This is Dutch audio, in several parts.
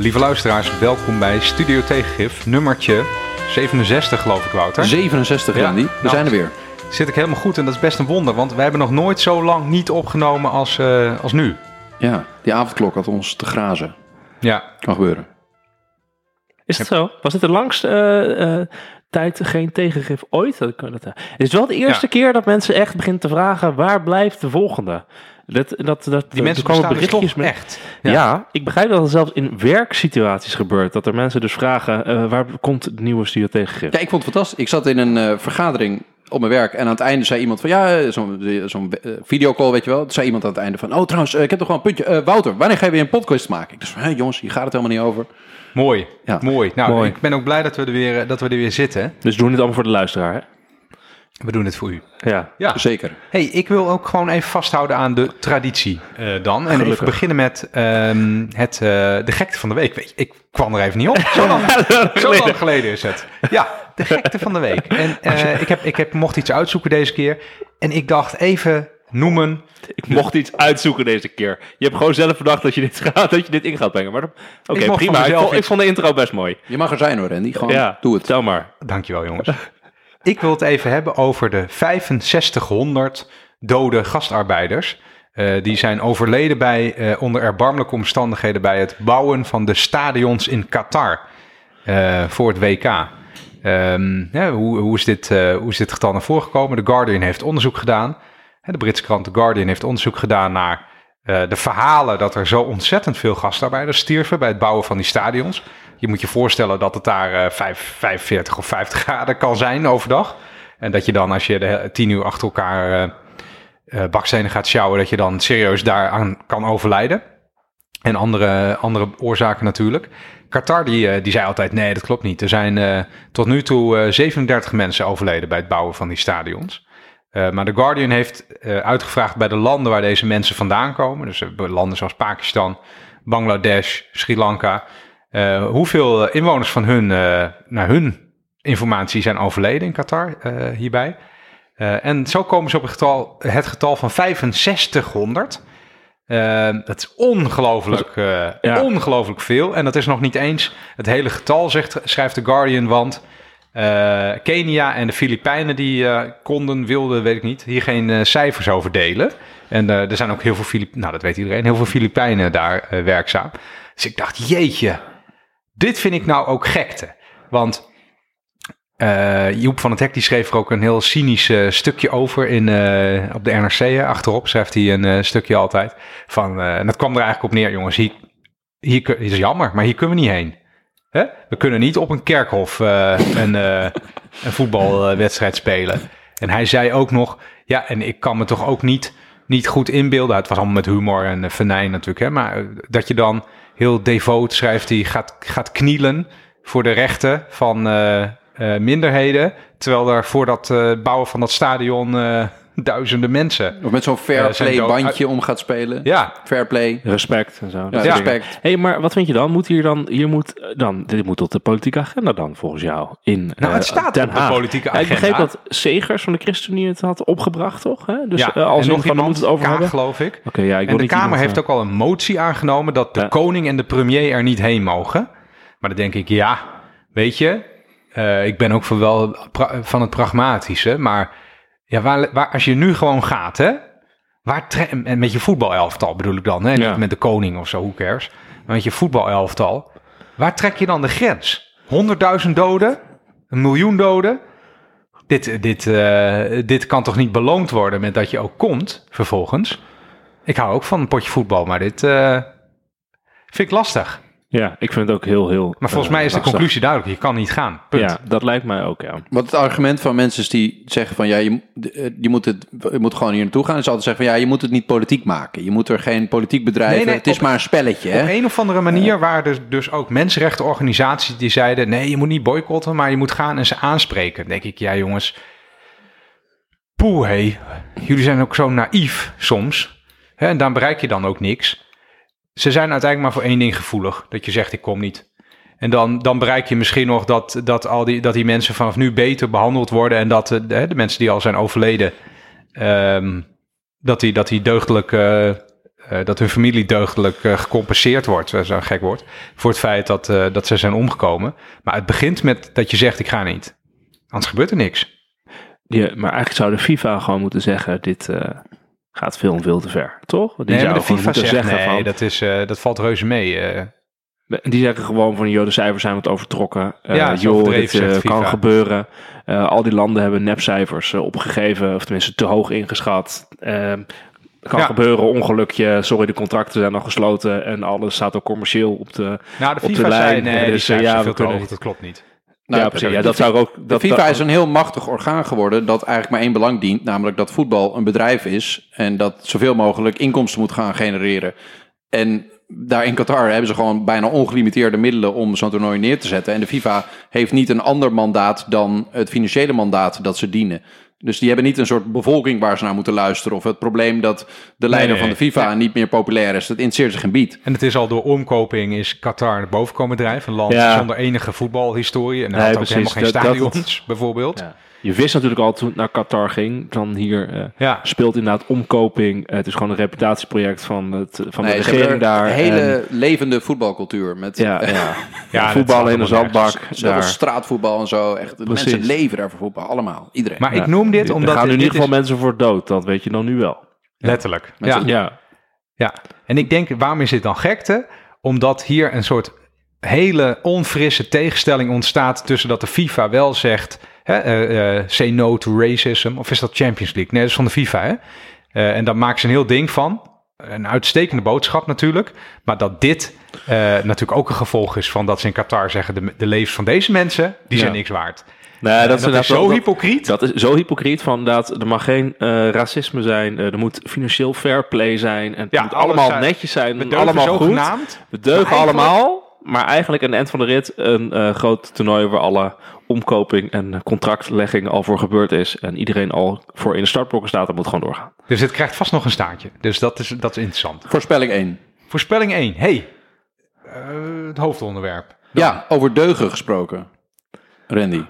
Lieve luisteraars, welkom bij Studio Tegengif, nummertje 67 geloof ik Wouter. 67 Ja, Randy, we nou, zijn er weer. Zit ik helemaal goed en dat is best een wonder, want wij hebben nog nooit zo lang niet opgenomen als, eh, als nu. Ja, die avondklok had ons te grazen. Ja, Kan gebeuren. Is het zo? Was dit de langste eh, eh, tijd geen tegengif ooit? Dat, kan- dat, het is wel de eerste Ja. keer dat mensen echt beginnen te vragen... waar blijft de volgende? Dat, dat, dat, die mensen komen dus toch met- echt. Ja. ik begrijp dat het zelfs in werksituaties gebeurt. Dat er mensen dus vragen... eh, waar komt het nieuwe studio tegengif? Ja, ik vond het fantastisch. Ik zat in een eh, vergadering op mijn werk en aan het einde zei iemand van ja, eh, zo'n zo'n eh, videocall, weet je wel. Toen zei iemand aan het einde van, oh trouwens, ik heb toch wel een puntje. Eh, Wouter, wanneer ga je weer een podcast maken? Ik dacht van, hé jongens, hier gaat het helemaal niet over. Mooi, Ja. mooi. Nou, Mooi. ik ben ook blij dat we er weer, dat we er weer zitten. Dus doen het allemaal voor de luisteraar, hè? We doen het voor u. Ja. Ja. Zeker. Hey, ik wil ook gewoon even vasthouden aan de traditie eh, dan. En even Gelukkig. beginnen met ehm, het, eh, de gekte van de week. Weet je, ik kwam er even niet op. Zo lang, zo lang geleden is het. Ja, de gekte van de week. En eh, ik, heb, ik heb, mocht iets uitzoeken deze keer. En ik dacht even noemen. Ik mocht iets uitzoeken deze keer. Je hebt gewoon zelf bedacht dat je dit, gaat, dat je dit in gaat brengen. Maar Oké, prima. Ik vond, ik vond de intro best mooi. Je mag er zijn hoor, Randy. Gewoon, ja, doe het. Tel maar. Dankjewel jongens. Ik wil het even hebben over de 6500 dode gastarbeiders. Eh, die zijn overleden bij, eh, onder erbarmelijke omstandigheden bij het bouwen van de stadions in Qatar eh, voor het WK. Ehm, hoe, hoe, is dit, hoe is getal naar voren gekomen? De Guardian heeft onderzoek gedaan. De Britse krant The Guardian heeft onderzoek gedaan naar de verhalen dat er zo ontzettend veel gastarbeiders stierven bij het bouwen van die stadions. Je moet je voorstellen dat het daar eh, vijf- 45 of 50 graden kan zijn overdag. En dat je dan als je de tien uur achter elkaar eh, eh, bakstenen gaat sjouwen, dat je dan serieus daaraan kan overlijden. En andere, andere oorzaken natuurlijk. Qatar die, eh, die zei altijd, nee, dat klopt niet. Er zijn eh, tot nu toe eh, 37 mensen overleden bij het bouwen van die stadions. Eh, maar The Guardian heeft eh, uitgevraagd bij de landen waar deze mensen vandaan komen. Dus eh, landen zoals Pakistan, Bangladesh, Sri Lanka. Eh, hoeveel eh, inwoners van hun, eh, naar hun informatie zijn overleden in Qatar hierbij. En zo komen ze op het getal, het getal van 6500. Eh, dat is ongelooflijk, Ja. ongelooflijk veel. En dat is nog niet eens het hele getal, zegt, schrijft The Guardian. Want Kenia en de Filipijnen die konden, wilden, weet ik niet, hier geen cijfers over delen. En er zijn ook heel veel Filip, nou dat weet iedereen, heel veel Filipijnen daar werkzaam. Dus ik dacht, jeetje, dit vind ik nou ook gekte. Want eh, Joep van het Hek die schreef er ook een heel cynisch eh, stukje over in, eh, op de NRC. Achterop schrijft hij een stukje altijd. Van, en dat kwam er eigenlijk op neer, jongens. Hier, is jammer, maar hier kunnen we niet heen. We kunnen niet op een kerkhof een, een voetbalwedstrijd spelen. En hij zei ook nog, ja, en ik kan me toch ook niet, niet goed inbeelden. Het was allemaal met humor en venijn natuurlijk, hè, maar dat je dan heel devoot schrijft, hij gaat, gaat knielen voor de rechten van eh, eh, minderheden. Terwijl er voor dat eh, bouwen van dat stadion duizenden mensen. Of met zo'n fair Eh, zijn play bandje om gaat spelen. Ja, Fair play. Respect en zo. Ja, respect. Hé, maar wat vind je dan? Moet hier dan, hier moet eh, dan, dit moet op de politieke agenda dan, volgens jou, in Nou, eh, het staat Den op de Haag. politieke Ja, ik begreep agenda. dat Segers van de ChristenUnie het had opgebracht, toch? Hè? Dus ja. eh, als en nog van, iemand, moet het over Kaag, hebben. geloof ik. Oké, ja, ik En de niet Kamer iemand, heeft eh, ook al een motie aangenomen dat de Ja. koning en de premier er niet heen mogen. Maar dan denk ik, ja, weet je, eh, ik ben ook van, wel pra- van het pragmatische. Maar ja, waar, waar, als je nu gewoon gaat, hè, waar en met je voetbalelftal bedoel ik dan, hè, Ja. niet met de koning of zo, hoe cares. Maar met je voetbalelftal, waar trek je dan de grens? 100.000 doden? Een miljoen doden? Dit, dit, eh, dit kan toch niet beloond worden met dat je ook komt vervolgens? Ik hou ook van een potje voetbal, maar dit eh, vind ik lastig. Ja, ik vind het ook heel, heel... Maar volgens eh, mij is de conclusie duidelijk. Je kan niet gaan. Punt. Ja, dat lijkt mij ook, ja. Wat het argument van mensen is die zeggen van ja, je, eh, je, moet, het, je moet gewoon hier naartoe gaan. Is altijd zeggen van ja, je moet het niet politiek maken. Je moet er geen politiek bedrijven. Nee, nee, het is op- maar een spelletje. Op Hè? een of andere manier waren er dus ook mensenrechtenorganisaties die zeiden: nee, je moet niet boycotten, maar je moet gaan en ze aanspreken. Dan denk ik, ja jongens, poeh hé, jullie zijn ook zo naïef soms. Hè, en dan bereik je dan ook niks. Ze zijn uiteindelijk maar voor één ding gevoelig, dat je zegt ik kom niet. En dan, dan bereik je misschien nog dat, dat, al die, dat die mensen vanaf nu beter behandeld worden en dat de, de, de mensen die al zijn overleden, ehm, dat die, dat die deugdelijk eh, eh, dat hun familie deugdelijk eh, gecompenseerd wordt, uh, zo'n gek woord, voor het feit dat, eh, dat ze zijn omgekomen. Maar het begint met dat je zegt, ik ga niet. Anders gebeurt er niks. Maar eigenlijk zou de FIFA gewoon moeten zeggen, dit eh, gaat veel en veel te ver, toch? Die Nee, de FIFA zegt, zeggen nee, van, dat, is, eh, dat valt reuze mee. eh. Die zeggen gewoon van, joh, de cijfers zijn wat overtrokken. Eh Ja, joh, dit kan FIFA. gebeuren. Al die landen hebben nepcijfers opgegeven, of tenminste te hoog ingeschat. Kan Ja. gebeuren, ongelukje. Sorry, de contracten zijn al gesloten en alles staat ook commercieel op de... Nou, de Op de FIFA zei, lijn, nee, die dus, ja, zijn we kunnen dat klopt niet. Nou, ja, precies. Ja, de dat zou ook... De Dat, FIFA dat- is een heel machtig orgaan geworden dat eigenlijk maar één belang dient, namelijk dat voetbal een bedrijf is en dat zoveel mogelijk inkomsten moet gaan genereren. En daar in Qatar hebben ze gewoon bijna ongelimiteerde middelen om zo'n toernooi neer te zetten. En de FIFA heeft niet een ander mandaat dan het financiële mandaat dat ze dienen. Dus die hebben niet een soort bevolking waar ze naar moeten luisteren. Of het probleem dat de leider nee, van de FIFA ja. niet meer populair is. Dat interesseert ze geen bied. En het is al door omkoping is Qatar het bovenkomend bedrijf. Een land Ja. zonder enige voetbalhistorie. En Nee, had ook precies. helemaal geen Dat- stadions, bijvoorbeeld. Ja. Je wist natuurlijk al toen het naar Qatar ging, dan hier eh, Ja. speelt inderdaad omkoping. Het is gewoon een reputatieproject van, het, van Nee, de regering daar. Een hele En- levende voetbalcultuur. Met ja, ja. Ja, voetballen in de zandbak. Daar. straatvoetbal en zo. Echt, de Precies. mensen leven daar voor voetbal. Allemaal. Iedereen. Maar Ja. ik noem dit Er omdat... gaan in ieder geval is- mensen voor dood, dat weet je dan nu wel. Letterlijk. Ja, Ja, en ik denk, waarom is dit dan gekte? Omdat hier een soort hele onfrisse tegenstelling ontstaat tussen dat de FIFA wel zegt, hè, eh, eh, say no to racism, of is dat Champions League? Nee, dat is van de FIFA, hè? Eh, en daar maken ze een heel ding van. Een uitstekende boodschap natuurlijk. Maar dat dit natuurlijk ook een gevolg is van dat ze in Qatar zeggen... de, de levens van deze mensen, die zijn Ja. niks waard. nee, En dat, dat, is zo dat- hypocriet. Dat is zo hypocriet van dat er mag geen racisme zijn. er moet financieel fair play zijn. En het Ja, moet allemaal zijn- netjes zijn. We allemaal goed. We deugen allemaal. Maar eigenlijk aan het eind van de rit een eh, groot toernooi waar alle omkoping en contractlegging al voor gebeurd is. En iedereen al voor in de startblokken staat, dat moet gewoon doorgaan. Dus het krijgt vast nog een staartje. Dus dat is, dat is interessant. Voorspelling 1. Voorspelling 1. Hey, eh, het hoofdonderwerp. Ja, over deugen gesproken. Randy.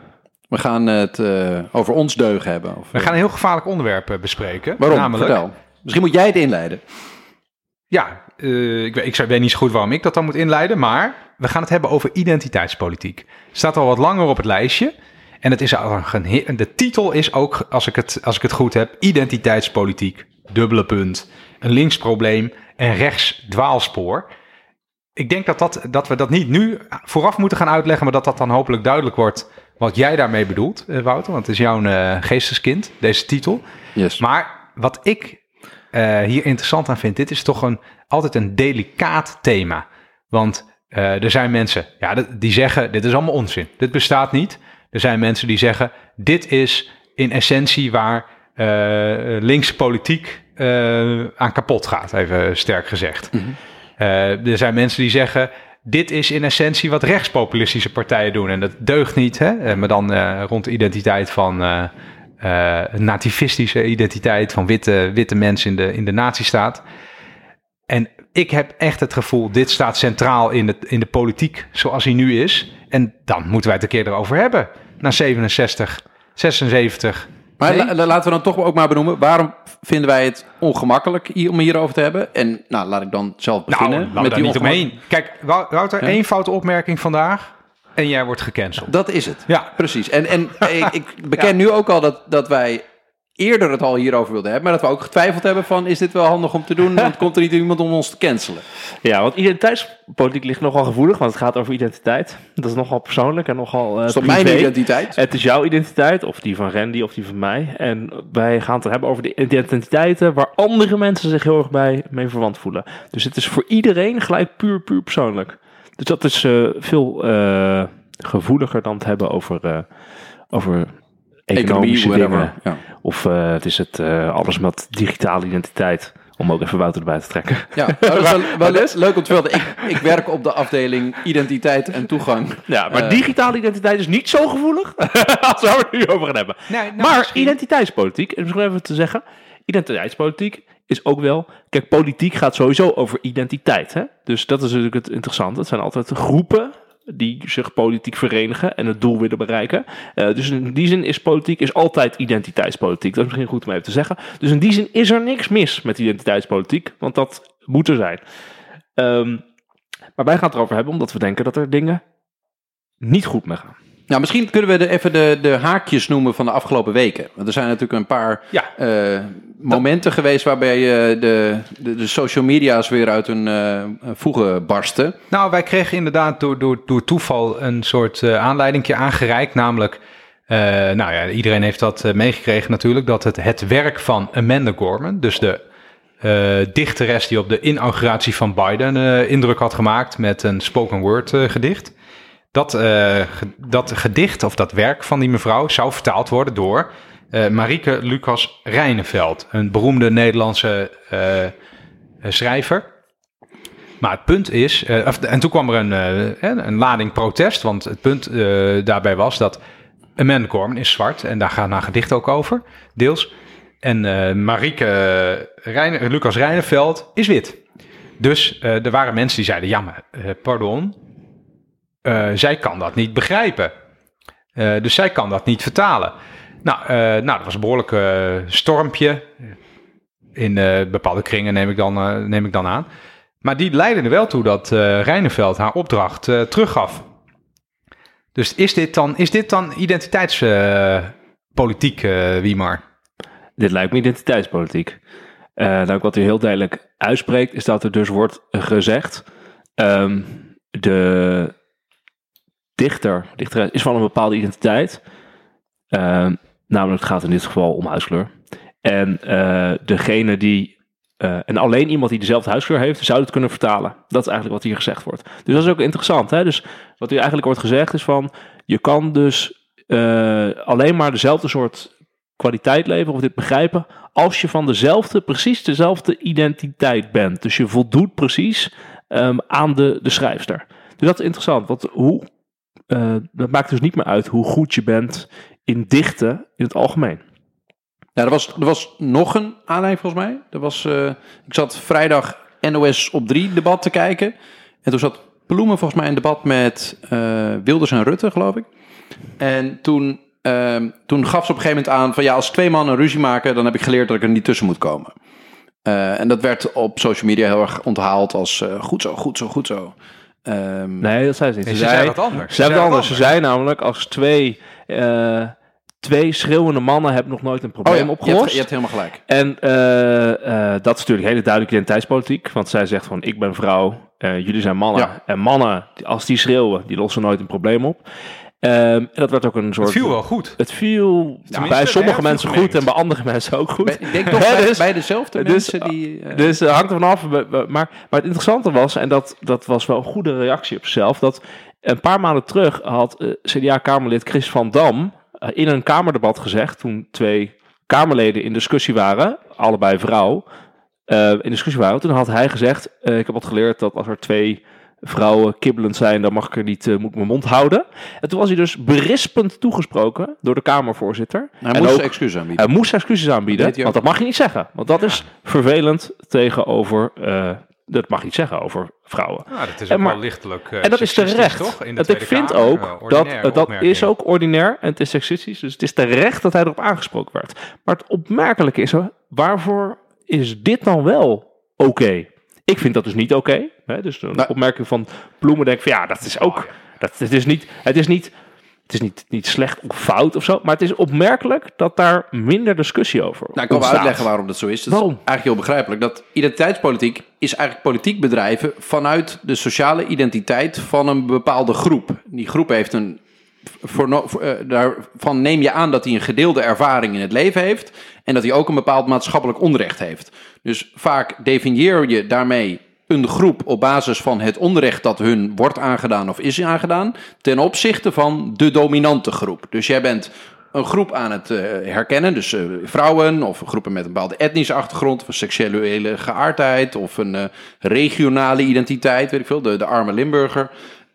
We gaan het eh, over ons deugen hebben. Of, We gaan een heel gevaarlijk onderwerp bespreken. Waarom? Namelijk, Vertel. Misschien moet jij het inleiden. ja, eh, ik, weet, ik weet niet zo goed waarom ik dat dan moet inleiden, maar we gaan het hebben over identiteitspolitiek. Staat al wat langer op het lijstje. En het is al een, de titel is ook, als ik, het, als ik het goed heb, identiteitspolitiek, dubbele punt, een linksprobleem en rechts dwaalspoor. Ik denk dat, dat, dat we dat niet nu vooraf moeten gaan uitleggen, maar dat dat dan hopelijk duidelijk wordt wat jij daarmee bedoelt, eh, Wouter. Want het is jouw eh, geesteskind, deze titel. Yes. Maar wat ik hier interessant aan vind, dit is toch een, altijd een delicaat thema. Want eh, er zijn mensen ja, die zeggen, dit is allemaal onzin. Dit bestaat niet. Er zijn mensen die zeggen, dit is in essentie waar eh, linkse politiek eh, aan kapot gaat, even sterk gezegd. Eh, er zijn mensen die zeggen, dit is in essentie wat rechtspopulistische partijen doen. En dat deugt niet, hè? Maar dan rond de identiteit van een nativistische identiteit van witte, witte mensen in de, in de nazistaat. En ik heb echt het gevoel, dit staat centraal in, het, in de politiek zoals hij nu is. En dan moeten wij het een keer erover hebben. Na 67, 76. Maar Nee? la- la- laten we dan toch ook maar benoemen. Waarom vinden wij het ongemakkelijk hier, om hierover te hebben? En nou, laat ik dan zelf Nou, beginnen. we daar niet omheen. Kijk, Wou- Wouter, Ja? één foute opmerking vandaag en jij wordt gecanceld. Dat is het. Ja, Precies. En, en ik, ik beken nu ook al dat, dat wij eerder het al hierover wilden hebben. Maar dat we ook getwijfeld hebben van, is dit wel handig om te doen? Want komt er niet iemand om ons te cancelen? Ja, want identiteitspolitiek ligt nogal gevoelig, want het gaat over identiteit. Dat is nogal persoonlijk en nogal eh is toch privé. mijn identiteit? Het is jouw identiteit, of die van Randy, of die van mij. En wij gaan het hebben over de identiteiten waar andere mensen zich heel erg bij mee verwant voelen. Dus het is voor iedereen gelijk puur, puur persoonlijk. Dus dat is eh, veel eh, gevoeliger dan het hebben over, eh, over economische dingen. Ja. Of eh, het is het eh, alles met digitale identiteit. Om ook even Wouter erbij te trekken. Ja, dat is wel, wel le- leuk om te weten. Ik, ik werk op de afdeling identiteit en toegang. Ja, maar Eh. digitale identiteit is niet zo gevoelig als we het nu over gaan hebben. Nee, nou, maar misschien- identiteitspolitiek, en misschien even te zeggen, identiteitspolitiek is ook wel, kijk, politiek gaat sowieso over identiteit. Hè? Dus dat is natuurlijk het interessante. Het zijn altijd groepen die zich politiek verenigen en het doel willen bereiken. Eh, dus in die zin is politiek is altijd identiteitspolitiek. Dat is misschien goed om even te zeggen. Dus in die zin is er niks mis met identiteitspolitiek, want dat moeten zijn. Ehm, maar wij gaan het erover hebben omdat we denken dat er dingen niet goed mee gaan. Nou, misschien kunnen we de, even de, de haakjes noemen van de afgelopen weken. Want er zijn natuurlijk een paar Ja. eh, momenten geweest waarbij eh, de, de, de social media's weer uit hun eh, voegen barsten. Nou, wij kregen inderdaad door, door, door toeval een soort aanleidingje aangereikt. Namelijk, nou ja, iedereen heeft dat meegekregen natuurlijk, dat het, het werk van Amanda Gorman, dus de dichteres die op de inauguratie van Biden indruk had gemaakt met een spoken word gedicht. Dat, eh, dat gedicht of dat werk van die mevrouw zou vertaald worden door eh Marieke Lucas Rijneveld, een beroemde Nederlandse eh, schrijver. Maar het punt is, en toen kwam er een, een lading protest, want het punt daarbij was dat Amanda Gorman is zwart en daar gaat haar gedicht ook over, deels. En Marieke Lucas Rijneveld is wit. Dus er waren mensen die zeiden, ja maar pardon, eh, zij kan dat niet begrijpen. Eh, dus zij kan dat niet vertalen. Nou, eh, nou dat was een behoorlijk eh, stormpje. In bepaalde kringen neem ik, dan, neem ik dan aan. Maar die leidde er wel toe dat eh Rijneveld haar opdracht teruggaf. Dus is dit dan, is dit dan identiteitspolitiek, Wiemar? Dit lijkt me identiteitspolitiek. Nou, wat u heel duidelijk uitspreekt, is dat er dus wordt gezegd: ehm, de dichter, dichter is van een bepaalde identiteit. Ehm, namelijk, het gaat in dit geval om huiskleur. En eh, degene die. eh, en alleen iemand die dezelfde huiskleur heeft, zou het kunnen vertalen. Dat is eigenlijk wat hier gezegd wordt. Dus dat is ook interessant. Hè? Dus wat hier eigenlijk wordt gezegd is van. Je kan dus eh, alleen maar dezelfde soort kwaliteit leveren of dit begrijpen als je van dezelfde, precies dezelfde identiteit bent. Dus je voldoet precies ehm, aan de, de schrijfster. Dus dat is interessant, want hoe, eh, dat maakt dus niet meer uit hoe goed je bent in dichten in het algemeen. Ja, er was, er was nog een aanleiding volgens mij. Er was, eh, ik zat vrijdag NOS op 3 debat te kijken. En toen zat Ploemen volgens mij in debat met eh, Wilders en Rutte, geloof ik. En toen, ehm, toen gaf ze op een gegeven moment aan van ja, als twee mannen ruzie maken, dan heb ik geleerd dat ik er niet tussen moet komen. En dat werd op social media heel erg onthaald als goed zo, goed zo, goed zo. Ehm, Nee, dat zei ze niet. Nee, ze, ze zei, zei wat anders. Ze zei wat anders. Ze zei namelijk, als twee, eh, twee schreeuwende mannen hebben nog nooit een oh probleem je opgelost. hebt, je hebt helemaal gelijk. En eh, eh, dat is natuurlijk hele duidelijke identiteitspolitiek. Want zij zegt van, ik ben vrouw, eh, jullie zijn mannen. Ja. En mannen, als die schreeuwen, die lossen nooit een probleem op. Ehm, en dat werd ook een soort... Het viel wel goed. Het viel Tenminste, bij sommige mensen goed en bij andere mensen ook goed. Bij- ik denk toch bij, dus- bij dezelfde dus, mensen die... eh, Dus het hangt er vanaf. Maar, maar het interessante was, en dat, dat was wel een goede reactie op zichzelf, dat een paar maanden terug had eh, CDA-Kamerlid Chris van Dam in een Kamerdebat gezegd, toen twee Kamerleden in discussie waren, allebei vrouw, eh, in discussie waren, toen had hij gezegd, ik heb wat geleerd dat als er twee vrouwen kibbelend zijn, dan mag ik er niet, eh, moet ik mijn mond houden. En toen was hij dus berispend toegesproken door de Kamervoorzitter. hij en moest ook- excuses aanbieden. hij moest excuses aanbieden, Dat want dat mag je niet zeggen. Want dat is vervelend tegenover, eh, dat mag je niet zeggen over vrouwen. Nou, dat is En ook maar- wel lichtelijk eh, en dat is terecht. toch? In de Want ik vind Kamer, ook dat dat opmerking. is ook ordinair en het is seksistisch. Dus het is terecht dat hij erop aangesproken werd. Maar het opmerkelijke is, waarvoor is dit dan wel oké? Ik vind dat dus niet oké. dus een Nou- opmerking van Bloemen denk ik van ja, dat is ook... Dat, het is niet... Het is niet het is niet, niet slecht of fout of zo, maar het is opmerkelijk dat daar minder discussie over Nou, ik kan wel uitleggen waarom dat zo is. Dat Waarom? is eigenlijk heel begrijpelijk. Dat identiteitspolitiek is eigenlijk politiek bedrijven vanuit de sociale identiteit van een bepaalde groep. Die groep heeft een. Voor, eh, daarvan neem je aan dat hij een gedeelde ervaring in het leven heeft. En dat hij ook een bepaald maatschappelijk onrecht heeft. Dus vaak definieer je daarmee een groep op basis van het onrecht dat hun wordt aangedaan of is aangedaan. ten opzichte van de dominante groep. Dus jij bent een groep aan het eh, herkennen. Dus eh, vrouwen of groepen met een bepaalde etnische achtergrond, of een seksuele geaardheid, of een regionale identiteit, weet ik veel, de, de arme Limburger.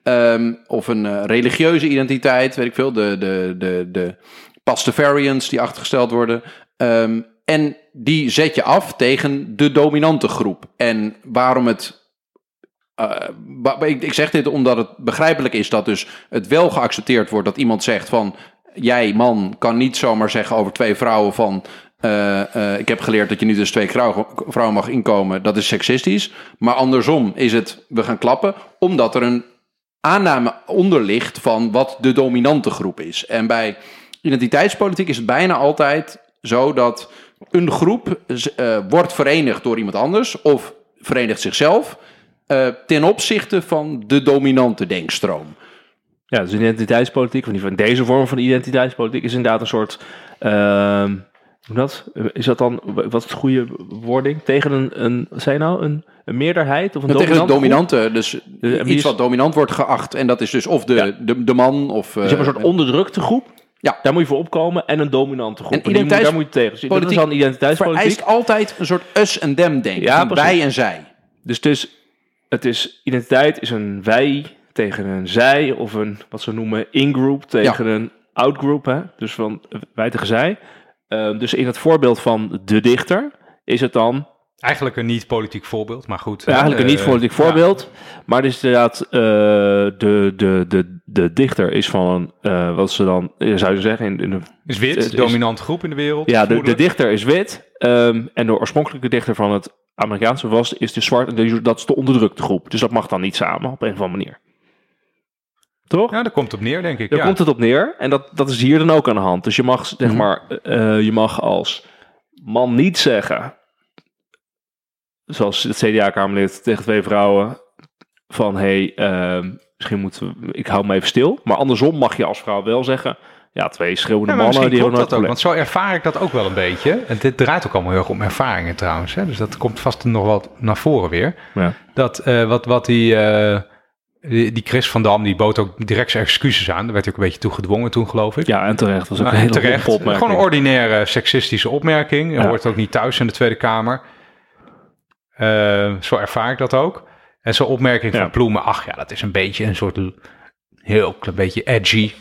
Ehm, of een eh, religieuze identiteit, weet ik veel, de, de, de, de Pastafarians die achtergesteld worden. Ehm, en die zet je af tegen de dominante groep. En waarom het eh, ik, zeg dit omdat het begrijpelijk is dat dus het wel geaccepteerd wordt dat iemand zegt van jij man kan niet zomaar zeggen over twee vrouwen van eh, ik heb geleerd dat je niet tussen twee vrouwen mag inkomen. Dat is seksistisch. Maar andersom is het, we gaan klappen, omdat er een aanname onder ligt van wat de dominante groep is. En bij identiteitspolitiek is het bijna altijd zo dat een groep eh, wordt verenigd door iemand anders of verenigt zichzelf eh, ten opzichte van de dominante denkstroom. Ja, dus identiteitspolitiek, in ieder deze vorm van identiteitspolitiek, is inderdaad een soort. ehm, dat? Is dat dan, wat is het goede wording? Tegen een, een zei je nou, een, een meerderheid of een En tegen de dominante groep? dominante, dus iets wat dominant wordt geacht. En dat is dus of de, Ja. de, de man of... eh, Dus je hebt een soort onderdrukte groep. Ja. Daar moet je voor opkomen. En een dominante groep. En En moet, daar moet je tegen. Dus dat is dan identiteitspolitiek. vereist altijd een soort us en them denken. Ja, wij en zij. Dus, dus het is, identiteit is een wij tegen een zij. Of een, wat ze noemen, in-group tegen een out-group. Hè? Dus van wij tegen zij. Ehm, dus in het voorbeeld van de dichter is het dan Eigenlijk een niet-politiek voorbeeld, maar goed. eigenlijk een Eh, niet-politiek ja. voorbeeld. Maar het is inderdaad, eh, de, de, de, de dichter is van, eh, wat ze dan, eh, zou je zeggen, in, in de, Is wit, is- dominante groep in de wereld. ja, de, de dichter is wit. ehm, en de oorspronkelijke dichter van het Amerikaanse was, is de zwart. en de- Dat is de onderdrukte groep. Dus dat mag dan niet samen op een of andere manier. Toch? Ja, daar komt het op neer, denk ik. Daar ja. komt het op neer. En dat, dat is hier dan ook aan de hand. Dus je mag, zeg Mhm. maar, eh, je mag als man niet zeggen, zoals het CDA-kamerlid tegen twee vrouwen, van hé, hey, ehm, misschien moeten we, ik hou me even stil. Maar andersom mag je als vrouw wel zeggen, ja, twee schreeuwende Ja, mannen, die hebben dat ook, want zo ervaar ik dat ook wel een beetje. En dit draait ook allemaal heel erg om ervaringen trouwens. Hè? Dus dat komt vast nog wat naar voren weer. Ja. Dat eh, wat, wat die, eh, die, Chris van Dam, die bood ook direct zijn excuses aan. Daar werd hij ook een beetje toe gedwongen toen, geloof ik. Ja, en terecht. was ook Nou, een en hele terecht. lompe opmerking. Gewoon een ordinaire seksistische opmerking. Ja. hoort ook niet thuis in de Tweede Kamer. Eh, zo ervaar ik dat ook. En zo'n opmerking Ja. van Ploemen, ach ja, dat is een beetje een soort heel klein beetje edgy.